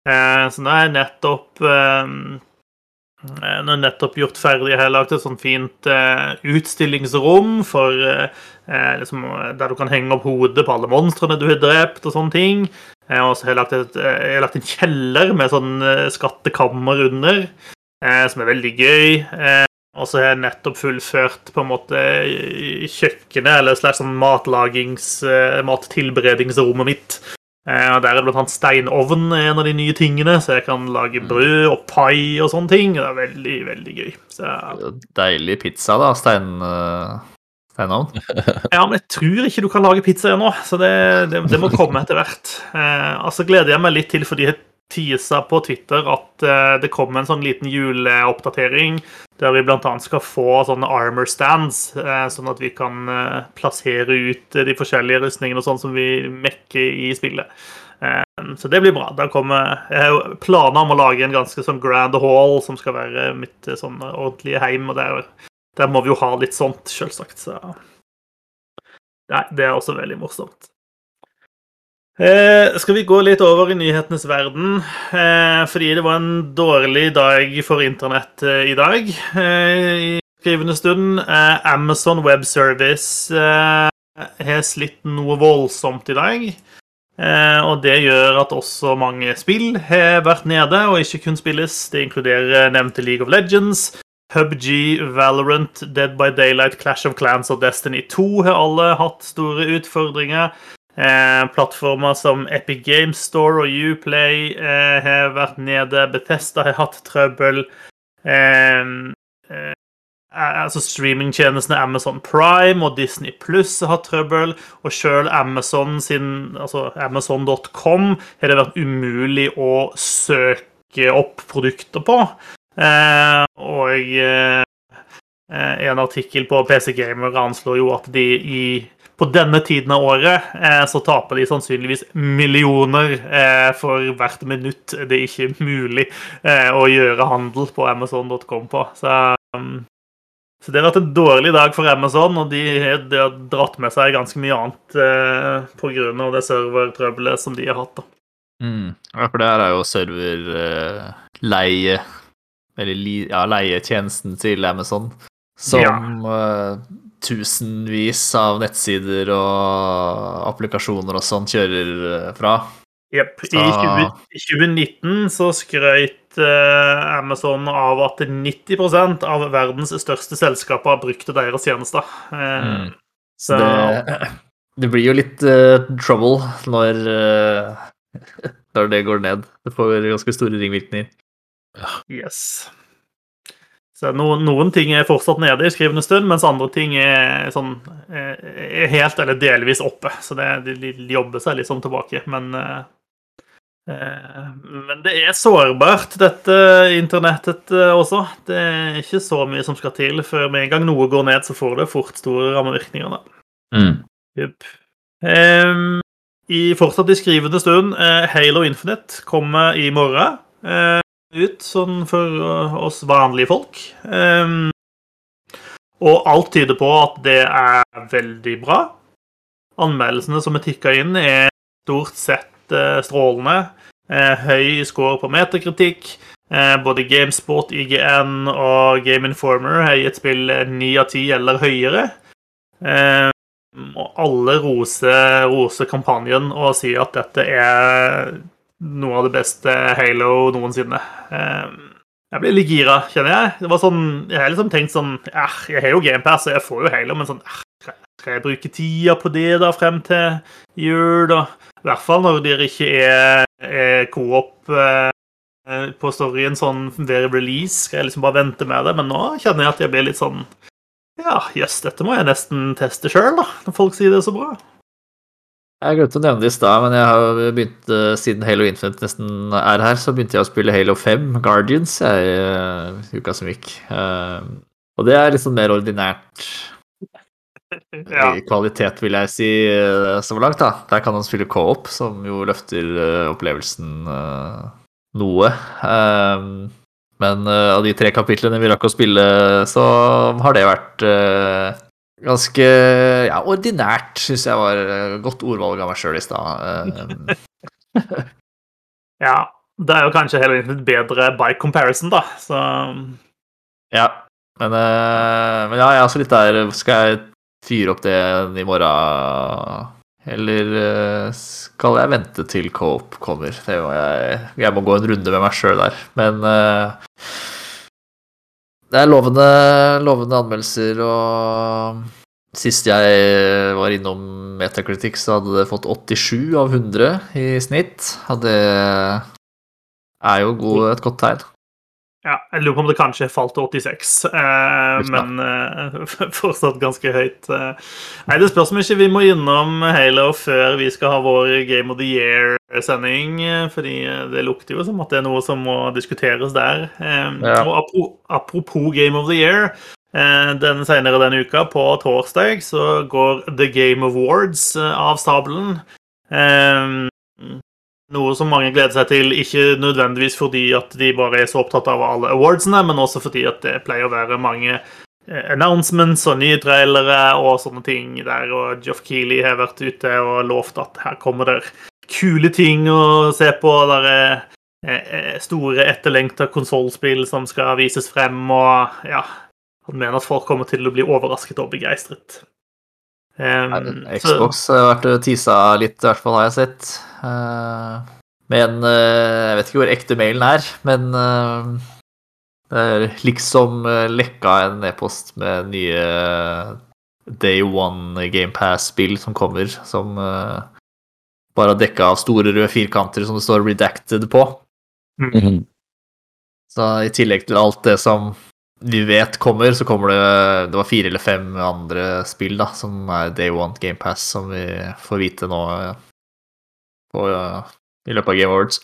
Eh, så nå er jeg nettopp eh, eh, Nå er nettopp gjort ferdig Jeg har lagd et sånt fint utstillingsrom for liksom, der du kan henge opp hodet på alle monstrene du har drept, og sånne ting. Så har også lagt, et, jeg har lagt en kjeller med sånn skattekammer under, som er veldig gøy. Og så har jeg nettopp fullført på en måte kjøkkenet, eller slags sånn matlagings, mattilberedingsrommet mitt. Eh, og Der er det blant annet steinovn en av de nye tingene, så jeg kan lage mm. brød og pai og sånne ting. Det er veldig, veldig gøy. Så... Deilig pizza, da. Stein, steinovn. ja, men jeg tror ikke du kan lage pizza ennå, så det, det, det, må komme etter hvert. Eh, altså gleder jeg meg litt til fordi jeg tisa på Twitter at eh, det kommer en sånn liten juleoppdatering der vi bl.a. skal få sånne armor stands, eh, sånn at vi kan uh, plassere ut de forskjellige rustningene og sånn som vi mekker i spillet. Så det blir bra. Kommer, jeg har jo planer om å lage en ganske sånn grand hall som skal være mitt sånn ordentlige heim, og der, der må vi jo ha litt sånt, selvsagt. Så Nei, det er også veldig morsomt. Eh, skal vi gå litt over i nyhetenes verden? Eh, fordi det var en dårlig dag for internett eh, i dag. Eh, I skrivende stund. Eh, Amazon Web Service eh, har slitt noe voldsomt i dag. og det gjør at også mange spill har vært nede og ikke kun spilles. Det inkluderer nevnte League of Legends. PubG, Valorant, Dead by Daylight, Clash of Clans og Destiny 2 har alle hatt store utfordringer. Eh, plattformer som Epic Games Store og Uplay eh, har vært nede. Bethesda har hatt trøbbel. Eh, eh altså Streamingtjenestene Amazon Prime og Disney Pluss har hatt trøbbel. Og sjøl Amazon sin, altså Amazon.com har det vært umulig å søke opp produkter på. Eh, og eh, en artikkel på PC Gamer anslår jo at de i på denne tiden av året eh, så taper de sannsynligvis millioner for hvert minutt det er ikke mulig eh, å gjøre handel på Amazon.com på. Så, um, så, det har vært en dårlig dag for Amazon, og de, de har dratt med seg ganske mye annet eh, pga. det servertrøbbelet som de har hatt. da. Mm. Ja, for det her er jo serverleie, eller ja, leietjenesten til Amazon, som ja. uh, tusenvis av nettsider og applikasjoner og sånn kjører uh, fra. Jepp. I, 20, 2019 så skrøt uh, Amazon av at 90% av verdens største selskaper brukte deres tjenester. Mm. Så det, det, blir jo litt trouble når når det går ned. Det får ganske store ringvirkninger. Yes. Så noen, noen, ting er fortsatt nede i skrivende stund, mens andre ting er, sånn, er helt eller delvis oppe. Så det, de, jobber seg litt sånn tilbake. Men, eh, men det er sårbart, dette internettet eh, også. Det er ikke så mye som skal til. For med en gang noe går ned, så får det fort store rammevirkninger. Mm. Yep. Um, i fortsatt i skrivende stund. Eh, Halo Infinite kommer i morgen eh, ut, sånn for eh, oss vanlige folk. Og alt tyder på at det er veldig bra. Anmeldelsene som er tikka inn, er stort sett strålende. Høy score på meterkritikk. Både Gamesport, IGN og Game Informer har gitt spill ni av ti eller høyere. Og alle roser, roser kampanjen og sier at dette er noe av det beste Halo noensinne. Ehm, jeg blir litt gira, kjenner jeg. Det var sånn, Jeg har liksom tenkt sånn eh, Jeg har jo GamePass, og jeg får jo Halo, men sånn eh, Skal jeg bruke tida på det da frem til jul? da? I hvert fall når dere ikke er, co-op eh, på storyen sånn ved release. Skal jeg liksom bare vente med det? Men nå kjenner jeg at jeg blir litt sånn ja, jøss, dette må jeg nesten teste sjøl, da, når folk sier det er så bra. Jeg glemte å nevne det i stad, men jeg har begynt, eh, siden Halo Infinite nesten er her, så begynte jeg å spille Halo 5, Guardians, jeg, i uka som gikk. Uh, og det er litt sånn mer ordinært ja. i kvalitet, vil jeg si, så langt. da. Der kan man spille co-op, som jo løfter opplevelsen noe. Men av de tre kapitlene vi rakk å spille, så har det vært ganske ja, ordinært, syns jeg var uh, godt ordvalg av meg sjøl i stad. ja, det er jo kanskje heller litt bedre by comparison, da, så Ja. Men, men ja, jeg er også litt der Skal jeg fyre opp det i morgen? Eller skal jeg vente til Cope kommer? Må jeg, jeg, må gå en runde med meg sjøl der. Men uh, det er lovende, lovende anmeldelser, og sist jeg var innom Metacritic, så hadde det fått 87 av 100 i snitt. Det er jo god, et godt tegn. Ja, jeg lurer på om det kanskje falt til 86, eh, men eh, fortsatt ganske høyt. Eh. Nei, Det spørs om ikke vi må innom Halo før vi skal ha vår Game of the Year-sending. Eh, fordi det lukter jo som at det er noe som må diskuteres der. Eh, ja. Og apropos Game of the Year. Eh, den Senere denne uka, på torsdag, så går The Game Awards av stabelen. Noe som mange gleder seg til, ikke nødvendigvis fordi at de bare er så opptatt av alle awardsene, men også fordi at det pleier å være mange eh, announcements og nye trailere og sånne ting der. Og Joff Keeley har vært ute og lovt at her kommer det kule ting å se på. Der er eh, eh, store, etterlengta konsollspill som skal vises frem, og ja Han mener at folk kommer til å bli overrasket og begeistret. Um, Xbox så... har vært tisa litt, i hvert fall har jeg sett. Uh, men uh, Jeg vet ikke hvor ekte mailen er, men uh, det er liksom lekka en e-post med nye Day One Game Pass-spill som kommer, som bare dekka av store røde firkanter som det står 'redacted' på. Mm -hmm. Så i tillegg til alt det som vi vet kommer, så kommer det Det var fire eller fem andre spill da, som er Day One GamePass, som vi får vite nå på, i løpet av Game Awards.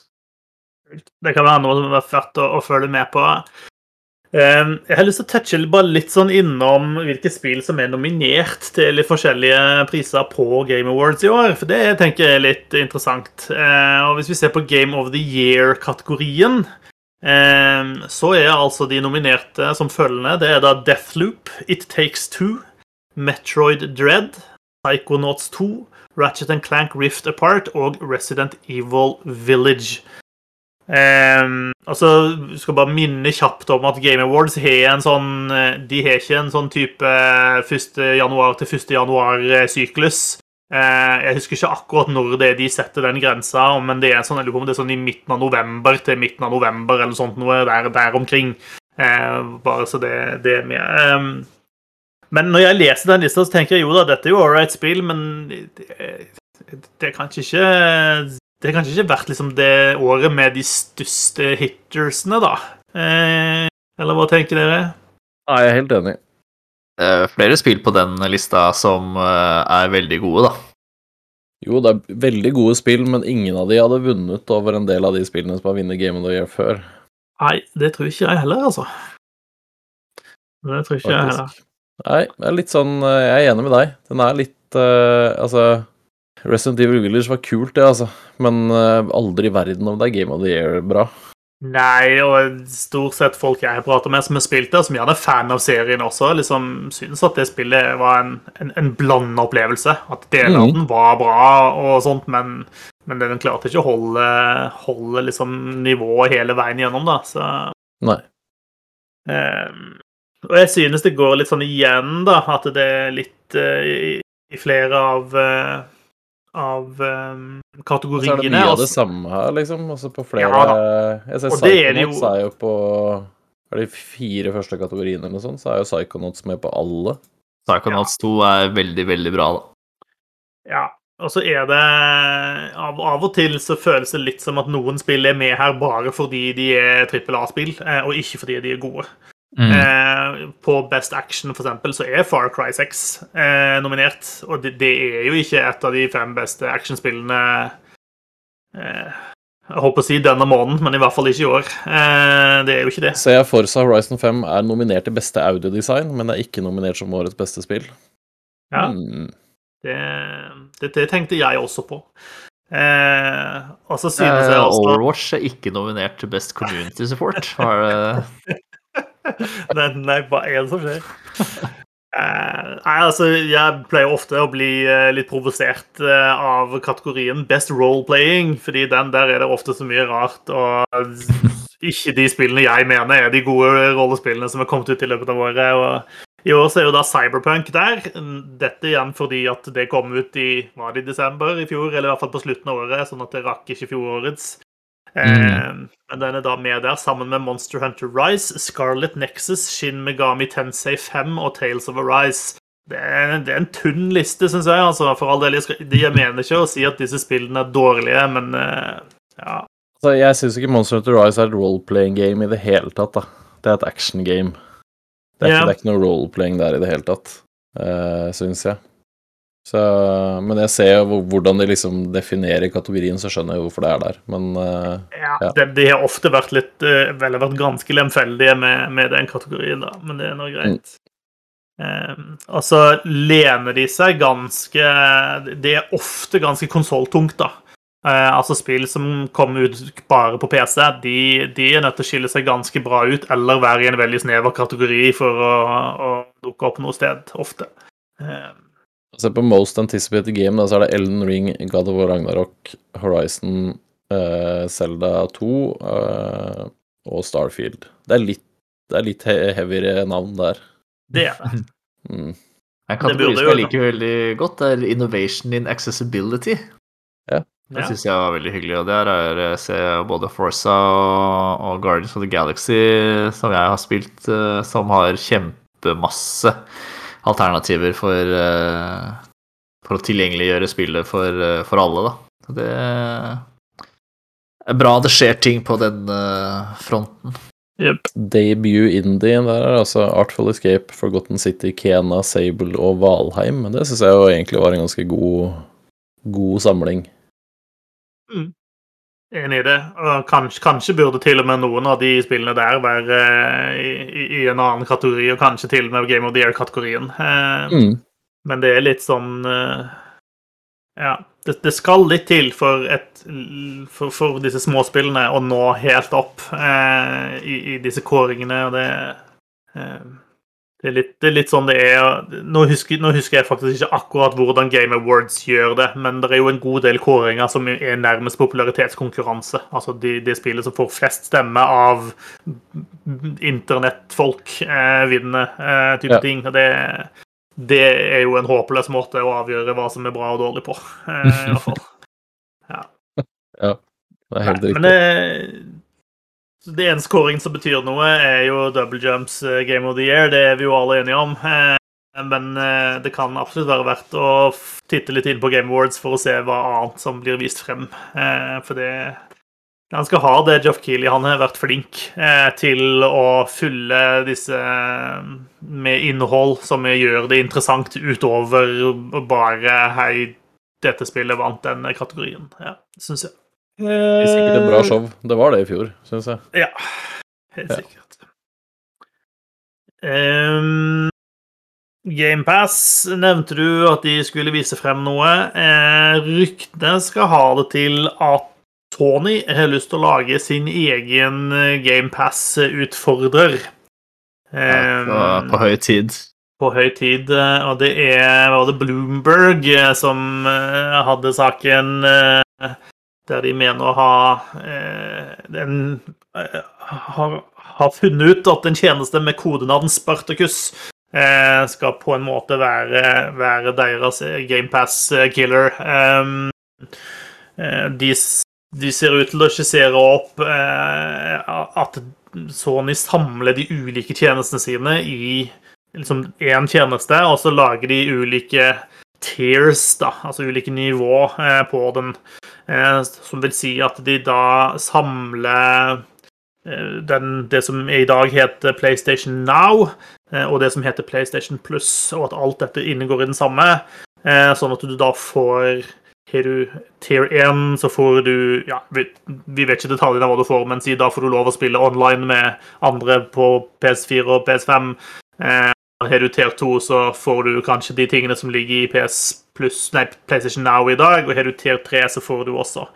Det kan være noe som er verdt å, å følge med på. Um, jeg har lyst til å touche bare litt sånn innom hvilke spill som er nominert til litt forskjellige priser på Game Awards i år. For det tenker jeg er litt interessant. Uh, og Hvis vi ser på Game of the Year-kategorien, um, så er altså de nominerte som følgende. Det er da Deathloop, It Takes Two, Metroid Dread, Psychonauts 2, Ratchet and Clank Rift Apart og Resident Evil Village. Um, altså, skal bare minne kjapt om at Game Awards har en sånn eh, De har ikke en sånn type 1. januar til 1. januar-syklus. Uh, jeg husker ikke akkurat når det er de setter den grensa, men det er sånn, jeg lurer på om det er sånn i midten av november til midten av november eller sånt noe der, der omkring. Uh, bare så det, det er med. Um, men når jeg leser den lista, så tenker jeg jo da, dette er jo ålreit spill, men det, det er kanskje ikke det har kanskje ikke vært liksom det året med de største hittersene, da. Eh, eller hva tenker dere? Ja, jeg er helt enig. Er flere spill på den lista som er veldig gode, da. Jo, det er veldig gode spill, men ingen av de hadde vunnet over en del av de spillene som har vunnet Game of the Year før. Nei, det tror ikke jeg heller, altså. Det tror ikke Faktisk. jeg heller. Nei, det er litt sånn Jeg er enig med deg. Den er litt uh, Altså Resident Evil Village var kult, det, altså. Men uh, aldri i verden om det er Game of the Year bra. Nei, og stort sett folk jeg prater med som har spilt det, som gjerne er fan av serien også, liksom synes at det spillet var en, en, en blanda opplevelse. At deler av mm. den var bra og sånt, men, men den klarte ikke å holde, holde liksom nivået hele veien gjennom, da. Så Nei. Um, og jeg synes det går litt sånn igjen, da, at det er litt uh, i, i, flere av uh, av um, kategoriene. Så er det mye av det samme her, liksom. Altså på flere ja, Jeg ser Psychonauts er, er jo på Er de fire første kategoriene eller noe sånt, så er jo Psychonauts med på alle. Psychonauts ja. 2 er veldig, veldig bra, da. Ja. Og så er det av, av, og til så føles det litt som at noen spill er med her bare fordi de er trippel A-spill, eh, og ikke fordi de er gode. Mm. Eh, på Best Action for eksempel, så er Far Cry 6 eh, nominert. Og det, det, er jo ikke et av de fem beste actionspillene eh, Jeg håper å si denne måneden, men i hvert fall ikke i år. Eh, det er jo ikke det. Ser jeg Forza Horizon 5 er nominert til beste audiodesign, men det er ikke nominert som årets beste spill. Ja, mm. det, det, det, tenkte jeg også på. Eh, og så synes jeg eh, også Overwatch er ikke nominert til Best Community Support. Har det hva er det som skjer? Uh, nei, altså, Jeg pleier ofte å bli uh, litt provosert uh, av kategorien Best Role-Playing, fordi den der er det ofte så mye rart. Og ikke de spillene jeg mener er de gode rollespillene som er kommet ut i løpet av året. og I år så er jo da Cyberpunk der. Dette igjen fordi at det kom ut i var det i desember i fjor, eller i hvert fall på slutten av året, sånn at det rakk ikke fjorårets. Mm. Ehm, men den er da med der sammen med Monster Hunter Rise, Scarlet Nexus, Shin Megami Tensei 5 og Tales of Arise. Det er, det er en tunn liste, syns jeg. Altså, for all del, jeg, skal, jeg, mener ikke å si at disse spillene er dårlige, men uh, ja. Altså, jeg syns ikke Monster Hunter Rise er et role-playing game i det hele tatt. da. Det er et action game. Det er, yeah. ikke, det er ikke noe role-playing der i det hele tatt, uh, eh, syns jeg. Så, men jeg ser jo hvordan de liksom definerer kategorien, så skjønner jeg hvorfor det er der. Men uh, Ja, ja. De, de, har ofte vært litt uh, vel, vært ganske lemfeldige med, med, den kategorien, da. Men det er nå greit. Mm. Um, altså lener de seg ganske Det er ofte ganske konsolltungt, da. Uh, altså Spill som kommer ut bare på PC, de, de, er nødt til å skille seg ganske bra ut, eller være i en veldig snever kategori for å, å dukke opp noe sted, ofte. Um, Se på Most Anticipated Game, da, så er det Elden Ring, God of War Ragnarok, Horizon, uh, Zelda 2 uh, eh, og Starfield. Det er litt, det er litt heavyere navn der. Det er det. Mm. En kategori som jeg liker veldig godt, det er Innovation in Accessibility. Ja. Det syns jeg var veldig hyggelig. Og der er jeg ser både Forza og, Guardians of the Galaxy, som jeg har spilt, uh, som har kjempemasse alternativer for, eh, for å tilgjengeliggjøre spillet for, eh, for alle, da. Det er bra det skjer ting på den eh, fronten. Yep. Debut Indie der er altså Artful Escape, Forgotten City, Kena, Sable og Valheim. Det syns jeg jo egentlig var en ganske god, god samling. Mm. Enig i det. Kanskje, kanskje, burde til og med noen av de spillene der være i, i, i en annen kategori, og kanskje til og med Game of the Year-kategorien. Eh, Mm. Men det er litt sånn eh, Ja. Det, det skal litt til for, et, for, for disse småspillene å nå helt opp eh, i, i disse kåringene, og det eh, det er, litt, det er litt sånn det er. Nå husker, nå husker jeg faktisk ikke akkurat hvordan Game Awards gjør det, men det er jo en god del kåringer som er nærmest popularitetskonkurranse. Altså de, de spillet som får flest stemme av internettfolk, eh, vinner, eh, type Ja. ting. Det, det er jo en håpløs måte å avgjøre hva som er bra og dårlig på, eh, i hvert fall. Ja, Det er helt Nei, riktig. Men det, det eneste scoring som betyr noe, er jo double jumps eh, game of the year. Det er vi jo alle enige om. Eh, Men eh, det kan absolutt være verdt å titte litt inn på Game Awards for å se hva annet som blir vist frem. For det Han skal ha det, Jeff Keeley. Han har vært flink til å fylle disse med innhold som gjør det interessant utover bare Hei, dette spillet vant den kategorien. Ja, syns jeg. Det er sikkert et bra show. Det var det i fjor, syns jeg. Ja, helt Ja. sikkert. Um, GamePass nevnte du at de skulle vise frem noe. Eh, ryktene skal ha det til at Tony har lyst til å lage sin egen GamePass-utfordrer. På, på høy tid. på høy tid, eh, og det er var det Bloomberg eh, som eh, hadde saken eh, der de mener å ha eh, den eh, har, har funnet ut at en tjeneste med kodenavn Spartacus eh, skal på en måte være, være deres GamePass-killer. de, de ser ut til å skissere opp at Sony samler de ulike tjenestene sine i liksom én tjeneste, og så lager de ulike tiers, da, altså ulike nivå på den. Eh, som vil si at de da samler eh, den, det som i dag heter PlayStation Now, eh, og det som heter PlayStation Plus, og at alt dette inngår i den samme. Sånn at du da får har du tier 1, så får du ja, vi, vi vet ikke detaljene av hva du får, men si da får du lov å spille online med andre på PS4 og PS5. Eh, har du tier 2, så får du kanskje de tingene som ligger i PS Plus, nei, PlayStation Now i dag. Og har du tier 3, så får du også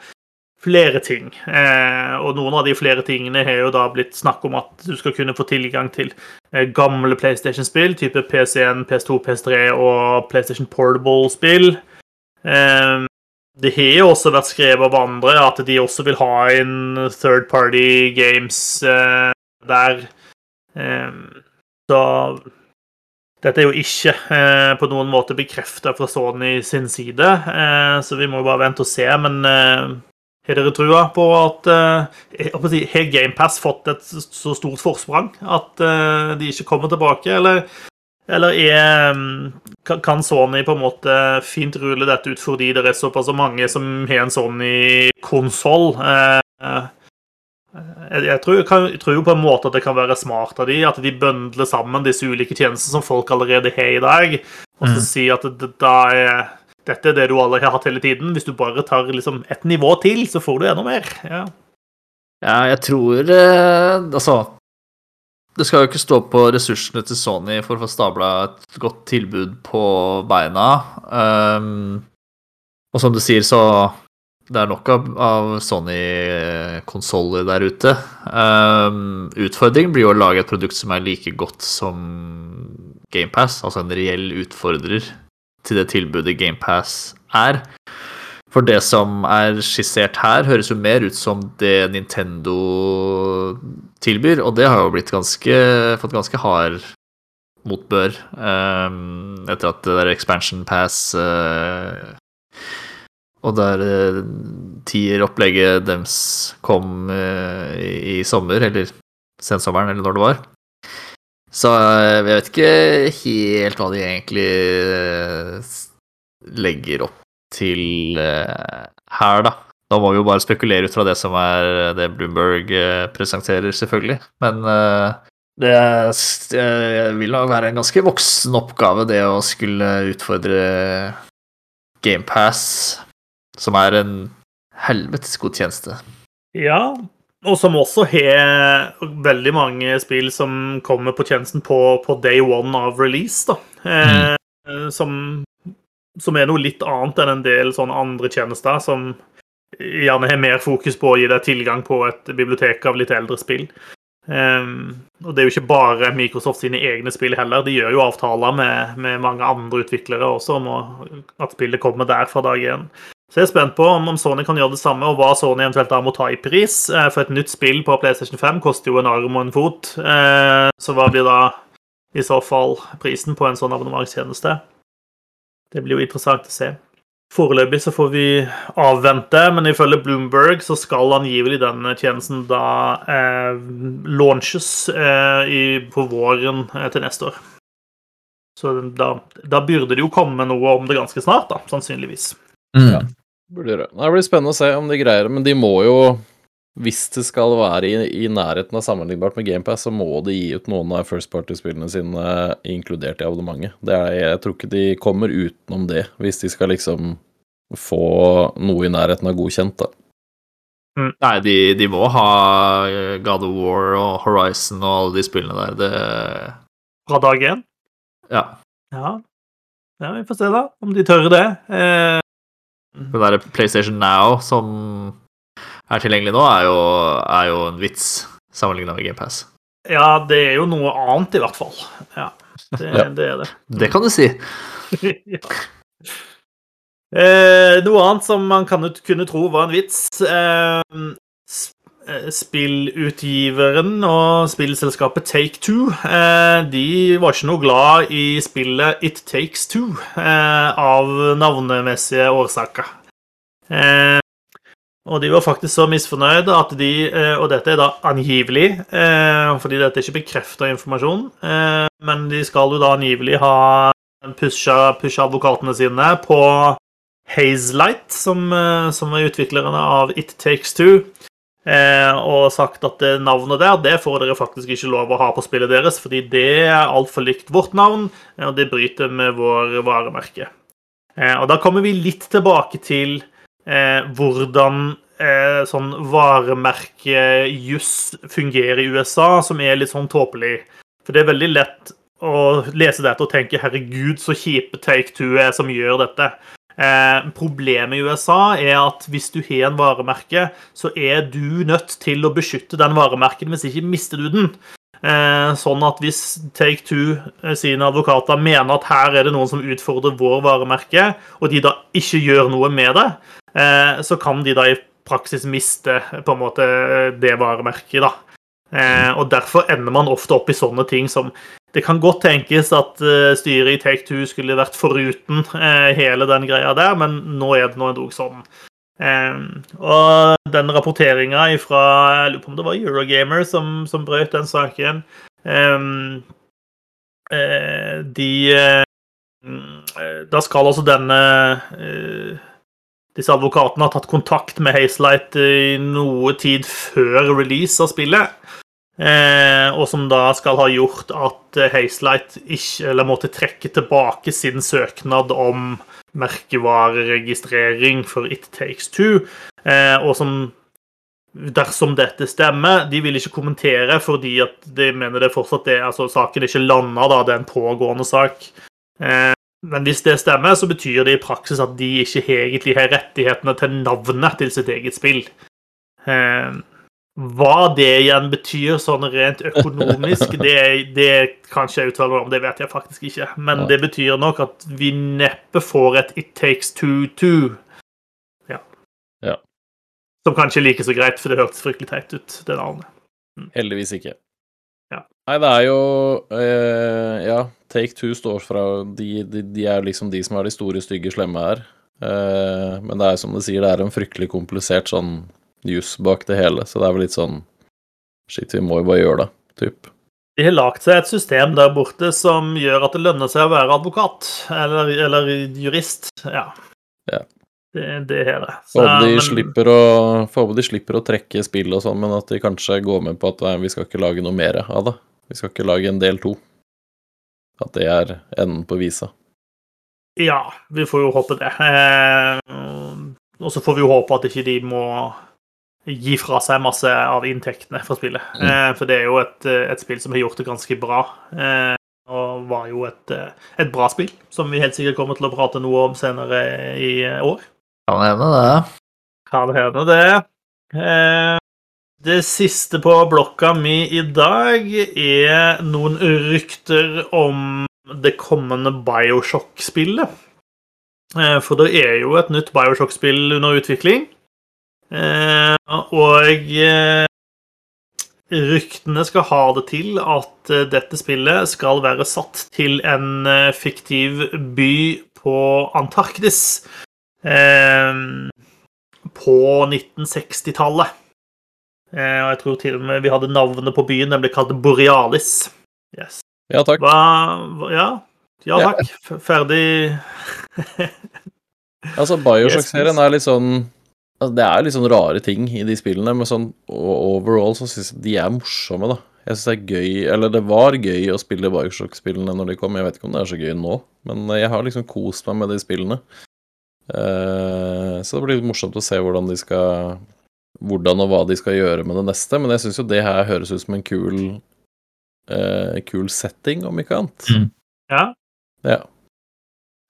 flere ting. Eh, og noen av de flere tingene har jo da blitt snakk om at du skal kunne få tilgang til eh, gamle PlayStation-spill, type PC1, PS2, PS3 og PlayStation Portable-spill. Eh, det har jo også vært skrevet av andre at de også vil ha inn third party games eh, der. Eh, så dette er jo ikke eh, på noen måte bekrefta fra Sony sin side, eh, så vi må jo bare vente og se. Men eh, dere trua på at eh, si, Har GamePass fått et så stort forsprang at eh, de ikke kommer tilbake, eller, eller er, mm, kan Sony på en måte fint rulle dette ut fordi det er såpass mange som har en Sony-konsoll? Eh, jeg, jeg, tror, jeg tror jo på en måte at det kan være smart av de, at de bøndler sammen disse ulike tjenestene som folk allerede har i dag, og så Mm. si at det, da er, dette er det du alle har hatt hele tiden. Hvis du bare tar liksom et nivå til, så får du enda mer. Ja. Ja, jeg tror eh, Altså Det skal jo ikke stå på ressursene til Sony for å få stabla et godt tilbud på beina. Um, og som du sier, så det er nok av, av Sony-konsoller der ute. Um, utfordringen blir jo å lage et produkt som er like godt som GamePass, altså en reell utfordrer til det tilbudet GamePass er. For det som er skissert her, høres jo mer ut som det Nintendo tilbyr, og det har jo blitt ganske, fått ganske hard motbør um, etter at det der Expansion Pass uh, og der uh, tier-opplegget deres kom uh, i, sommer, eller sensommeren, eller når det var. Så uh, jeg vet ikke helt hva de egentlig uh, legger opp til her, da. Da må vi jo bare spekulere ut fra det som er det Bloomberg presenterer, selvfølgelig. Men det vil nok være en ganske voksen oppgave, det å skulle utfordre GamePass, som er en helvetes god tjeneste. Ja, og som også har veldig mange spill som kommer på tjenesten på, på day one av release, da. Eh, som, som er noe litt annet enn en del sånne andre tjenester som gjerne har mer fokus på å gi deg tilgang på et bibliotek av litt eldre spill. Um, og det er jo ikke bare Microsoft sine egne spill heller. De gjør jo avtaler med, med mange andre utviklere også om å, at spillet kommer der fra dag én. Så jeg er spent på om, Sony kan gjøre det samme, og hva Sony eventuelt da må ta i pris. Eh, for et nytt spill på PlayStation 5 koster jo en arm og en fot. Eh, så hva blir da i så fall prisen på en sånn abonnementstjeneste? Det blir jo interessant å se. Foreløpig så får vi avvente, men ifølge Bloomberg så skal angivelig denne tjenesten da eh, launches eh, i, på våren eh, til neste år. Så da, da, burde det jo komme noe om det ganske snart, da, sannsynligvis. Mm. Ja, burde det. Det blir spennende å se om de greier det, men de må jo hvis det skal være i, i nærheten av sammenlignbart med GamePass, så må de gi ut noen av First Party-spillene sine inkludert i abonnementet. Er, jeg tror ikke de kommer utenom det, hvis de skal liksom få noe i nærheten av godkjent, da. Mm. Nei, de, de, må ha God of War og Horizon og alle de spillene der. Det Fra dag én? Ja. ja. Ja, vi får se, da, om de tør det. Eh... Det derre PlayStation Now som er tilgjengelig nå, er jo, er jo en vits sammenligna med GamePass. Ja, det er jo noe annet, i hvert fall. Ja, det, ja. det er det. Det kan du si. ja. eh, noe annet som man kan, kunne tro var en vits eh, Spillutgiveren og spillselskapet Take Two eh, de var ikke noe glad i spillet It Takes Two eh, av navnemessige årsaker. Eh, og de var faktisk så misfornøyde at de eh, Og dette er da angivelig, eh, fordi dette er ikke bekrefta informasjon, eh, men de skal jo da angivelig ha pusha, pusha advokatene sine på Hazelight, som, som er utviklerne av It Takes Two, og sagt at navnet der det får dere faktisk ikke lov å ha på spillet deres, fordi det er altfor likt vårt navn, og det bryter med vår varemerke. Og da kommer vi litt tilbake til eh, hvordan eh, sånn varemerkejuss fungerer i USA, som er litt sånn tåpelig. For det er veldig lett å lese dette og tenke 'herregud, så kjipe Take Two er som gjør dette'. Eh, problemet i USA er at hvis du har en varemerke, så er du nødt til å beskytte den varemerken, hvis ikke mister du den. Eh, sånn at hvis Take Two eh, sine advokater mener at her er det noen som utfordrer vår varemerke, og de da ikke gjør noe med det, så kan de da i praksis miste på en måte det varemerket. da. Og Derfor ender man ofte opp i sånne ting som Det kan godt tenkes at eh, styret i Take Two skulle vært foruten hele den greia der, men nå er det nå endog sånn. og den rapporteringa fra Jeg lurer på om det var Eurogamer som, som brøt den saken. de Da skal altså denne disse advokatene har tatt kontakt med Hazelight i noe tid før release av spillet. Eh, og som da skal ha gjort at Hazelight ikke, eller måtte trekke tilbake sin søknad om merkevareregistrering for It Takes Two. Eh, og som dersom dette stemmer. De vil ikke kommentere fordi at de mener det fortsatt er altså Saken ikke landa, da. Det er en pågående sak. Eh, men hvis det stemmer, så betyr det i praksis at de ikke egentlig har rettighetene til navnet til sitt eget spill. Eh, hva det igjen betyr sånn rent økonomisk, det, det kan ikke jeg uttale meg om. Det vet jeg faktisk ikke. Men det betyr nok at vi neppe får et It Takes Two-Two. Ja. ja. Som kanskje er like så greit, for det hørtes fryktelig teit ut, det navnet. Mm. Heldigvis ikke. Ja. Nei, det er jo eh, Ja, Take Two står fra de, de, de, er liksom de som er de store, stygge, slemme her. Eh, men det er som du sier, det er en fryktelig komplisert sånn juss bak det hele, så det er vel litt sånn Shit, vi må jo bare gjøre det, typ. De har lagd seg et system der borte som gjør at det lønner seg å være advokat, eller, eller jurist. Ja. ja. Det, det er det. Så, håper de, men... slipper å, håper de slipper å trekke spill og sånn, men at de kanskje går med på at nei, vi skal ikke lage noe mer av det. Vi skal ikke lage en del to. At det er enden på visa. Ja, vi får jo håpe det. Eh, og så får vi jo håpe at ikke de må gi fra seg masse av inntektene fra spillet. Eh, for det er jo et, eh, et spill som har gjort det ganske bra. Eh, og var jo et, eh, et bra spill, som vi helt sikkert kommer til å prate noe om senere i år. Kan hende det. Kan hende det. Eh, det siste på blokka mi i dag er noen rykter om det kommende Bioshock-spillet. Eh, For det er jo et nytt Bioshock-spill under utvikling. Eh, Og eh, ryktene skal ha det til at eh, dette spillet skal være satt til en fiktiv by på Antarktis. På 1960-tallet. Eh, Og jeg tror til og med vi hadde navnet på byen. Den ble kalt Borealis. Yes. Ja takk. Hva, ja Ja. takk. Ferdig Altså, Bioshock-serien er litt sånn altså, Det er litt sånn rare ting i de spillene, men sånn overall så syns jeg de er morsomme, da. Jeg syns det er gøy Eller det var gøy å spille Bioshock-spillene når de kom. Jeg vet ikke om det er så gøy nå, men jeg har liksom kost meg med de spillene. Uh, så det blir litt morsomt å se hvordan de skal Hvordan og hva de skal gjøre med det neste. Men jeg syns jo det her høres ut som en kul uh, Kul setting, om ikke annet. Mm. Ja. Ja.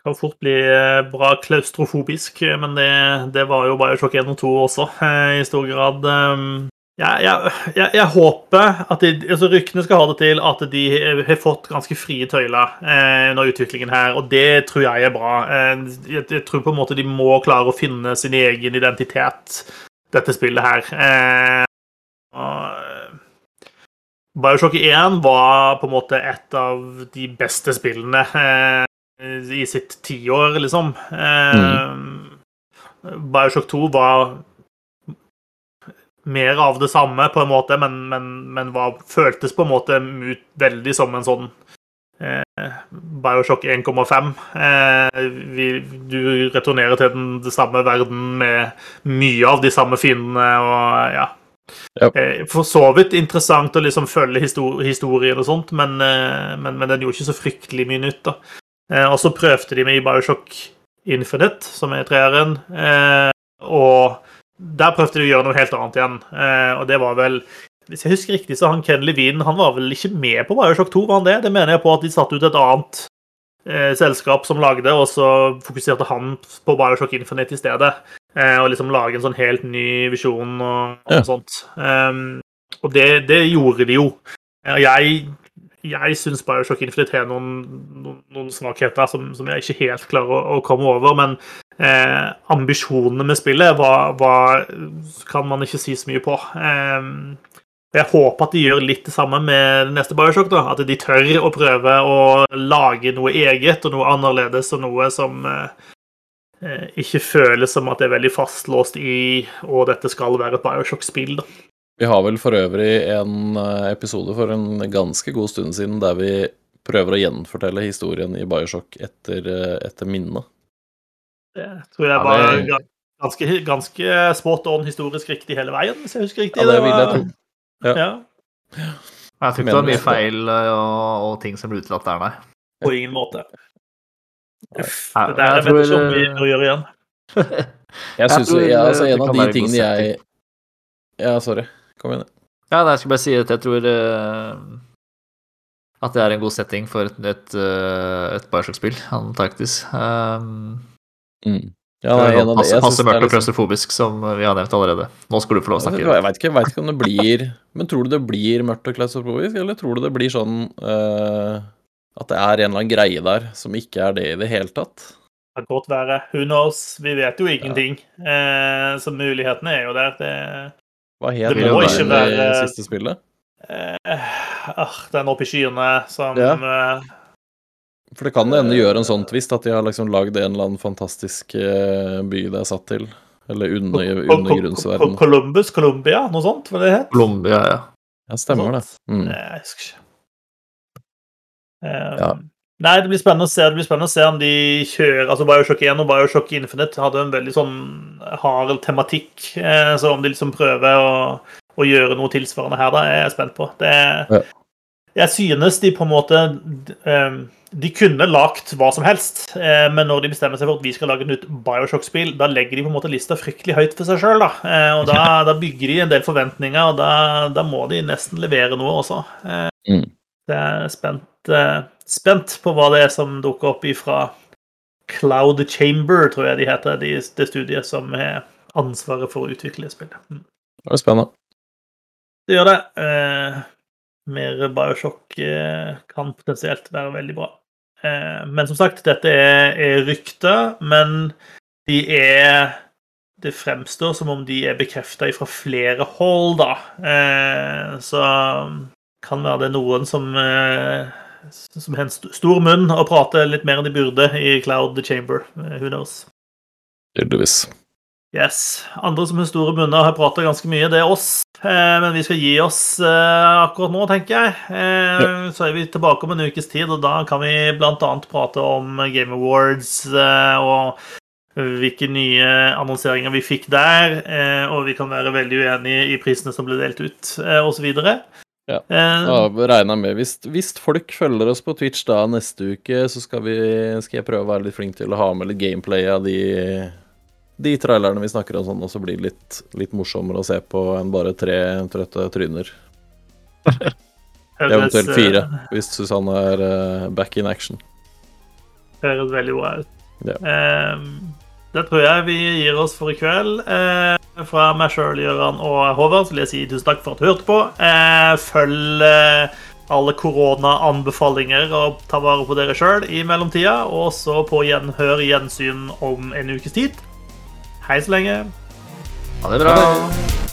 Kan fort bli eh, bra klaustrofobisk, men det, det var jo Bioshock 1 og 2 også, eh, i stor grad. Um, Jeg, jeg, jeg, jeg håper at de, altså Ryktene skal ha det til at de har fått ganske frie tøyler eh, under utviklingen her, og det tror jeg er bra. Eh, jeg, jeg tror på en måte de må klare å finne sin egen identitet, dette spillet her. Eh, og, Bioshock 1 var på en måte et av de beste spillene eh, i sitt tiår, liksom. Eh, Bioshock 2 var mer av det samme, på en måte, men, men, men var, føltes på en måte ut veldig som en sånn eh, Bioshock 1,5. Eh, du returnerer til den, den samme verden med mye av de samme fiendene og ja. Yep. Eh, For så vidt interessant å liksom følge histor historien og sånt, men, eh, men, men den gjorde ikke så fryktelig mye nytt. da. Eh, Og så prøvde de med i Bioshock Infinite, som er treeren, eh, og der prøvde de å gjøre noe helt annet igjen. Eh, og det var vel Hvis jeg husker riktig, så han Ken Levine han var vel ikke med på Bioshock 2, var han det? Det mener jeg på at de satte ut et annet eh, selskap som lagde, og så fokuserte han på Bioshock Infinite i stedet. Eh, og liksom lage en sånn helt ny visjon og, og Ja. sånt. Um, og det, det gjorde de jo. Eh, jeg, jeg syns Bioshock Infinite har noen, noen, noen svakheter som, som jeg ikke helt klarer å, å komme over, men eh, ambisjonene med spillet var, var, kan man ikke si så mye på. Eh, jeg håper at de gjør litt det samme med neste Bioshock. da, At de tør å prøve å lage noe eget og noe annerledes og noe som eh, eh, ikke føles som at det er veldig fastlåst i og dette skal være et Bioshock-spill. da. Vi har vel for øvrig en eh, episode for en ganske god stund siden der vi prøver å gjenfortelle historien i Bioshock etter, eh, etter minnet. Det tror jeg var det- ganske, ganske spot on historisk riktig hele veien, hvis jeg husker riktig. Ja, det vil jeg tro. Ja. Ja, Jeg tror ikke det var mye feil eh, og, og ting som ble utelatt der, nei. på ingen måte. Uff, det der jeg vet ikke om vi må bør gjøre igjen. Jeg synes jo, altså, En av de tingene jeg. Ja, sorry. Kom igjen. Ja, nei, jeg skulle bare si at jeg tror uh, at det er en god setting for et, et, uh, et Bioshock-spill, Antarktis. Um, Mm. Ja, nei, en av passe, jeg, passe det mørkt og liksom, klaustrofobisk, som vi har nevnt allerede. Nå skal du få lov å snakke. jeg vet ikke, ikke om det blir Men tror du det blir mørkt og klaustrofobisk, eller tror du det blir sånn uh, at det er en eller annen greie der som ikke er det i det hele tatt? Det kan godt være. Who knows? Vi vet jo ingenting. Eh, så mulighetene er jo der. Det, Hva het Det det må ikke i være- siste spillet? Uh, den oppe i skyene som Ja. eh, For det kan det hende gjøre en sånn twist at de har liksom lagd en eller annen fantastisk eh, by det er satt til. Eller under, undergrunnsverden. Columbus, Columbia, noe sånt? Hva det det het? Colombia, ja. Ja, stemmer det. Mm. Nei, Jeg husker ikke. Um, Ja. Nei, det blir spennende å se Det blir spennende å se om de kjører Altså Bioshock 1 og Bioshock Infinite hadde en veldig sånn hard tematikk. eh, Så om de liksom prøver å, å gjøre noe tilsvarende her, da er jeg spent på. Det Ja. Jeg synes de på en måte eh, De kunne lagt hva som helst, eh, men når de bestemmer seg for at vi skal lage et nytt Bioshock-spill, da legger de på en måte lista fryktelig høyt for seg sjøl. Da. Eh, og da, da, bygger de en del forventninger, og da, da må de nesten levere noe også. Mm. Det er spent, spent på hva det er som dukker opp ifra Cloud Chamber, tror jeg de heter, det de studiet som har ansvaret for å utvikle spillet. Mm. Det er spennende. Det gjør det. Eh, mer Bioshock eh, kan potensielt være veldig bra. Eh, men som sagt, dette er, er rykte, men de er Det fremstår som om de er bekrefta fra flere hold, da. Eh, så kan være det noen som eh, som har en stor munn og prater litt mer enn de burde i Cloud the Chamber. Eh, who knows? Tydeligvis. Yes. Andre som har store munner, har prata ganske mye. Det er oss. Eh, men vi skal gi oss eh, akkurat nå, tenker jeg. Så er vi tilbake om en ukes tid, og da kan vi bl.a. prate om Game Awards og hvilke nye annonseringer vi fikk der. Og vi kan være veldig uenige i prisene som ble delt ut, osv. Ja, da regner jeg med hvis, hvis, folk følger oss på Twitch da neste uke, så skal, vi, skal jeg prøve å være litt flink til å ha med litt gameplay av de de trailerne vi snakker om sånn, også blir litt, litt morsommere å se på enn bare tre trøtte tryner. Eventuelt fire, hvis Susanne er uh, back in action. Høres veldig bra ut. Ja. Um, det tror jeg vi gir oss for i kveld. Eh, fra meg sjøl, Gøran og Håvard, så vil jeg si tusen takk for at du hørte på. Eh, følg alle koronaanbefalinger og ta vare på dere sjøl i mellomtida. Og så på gjenhør gjensyn om en ukes tid. Hei så lenge. Ha det bra.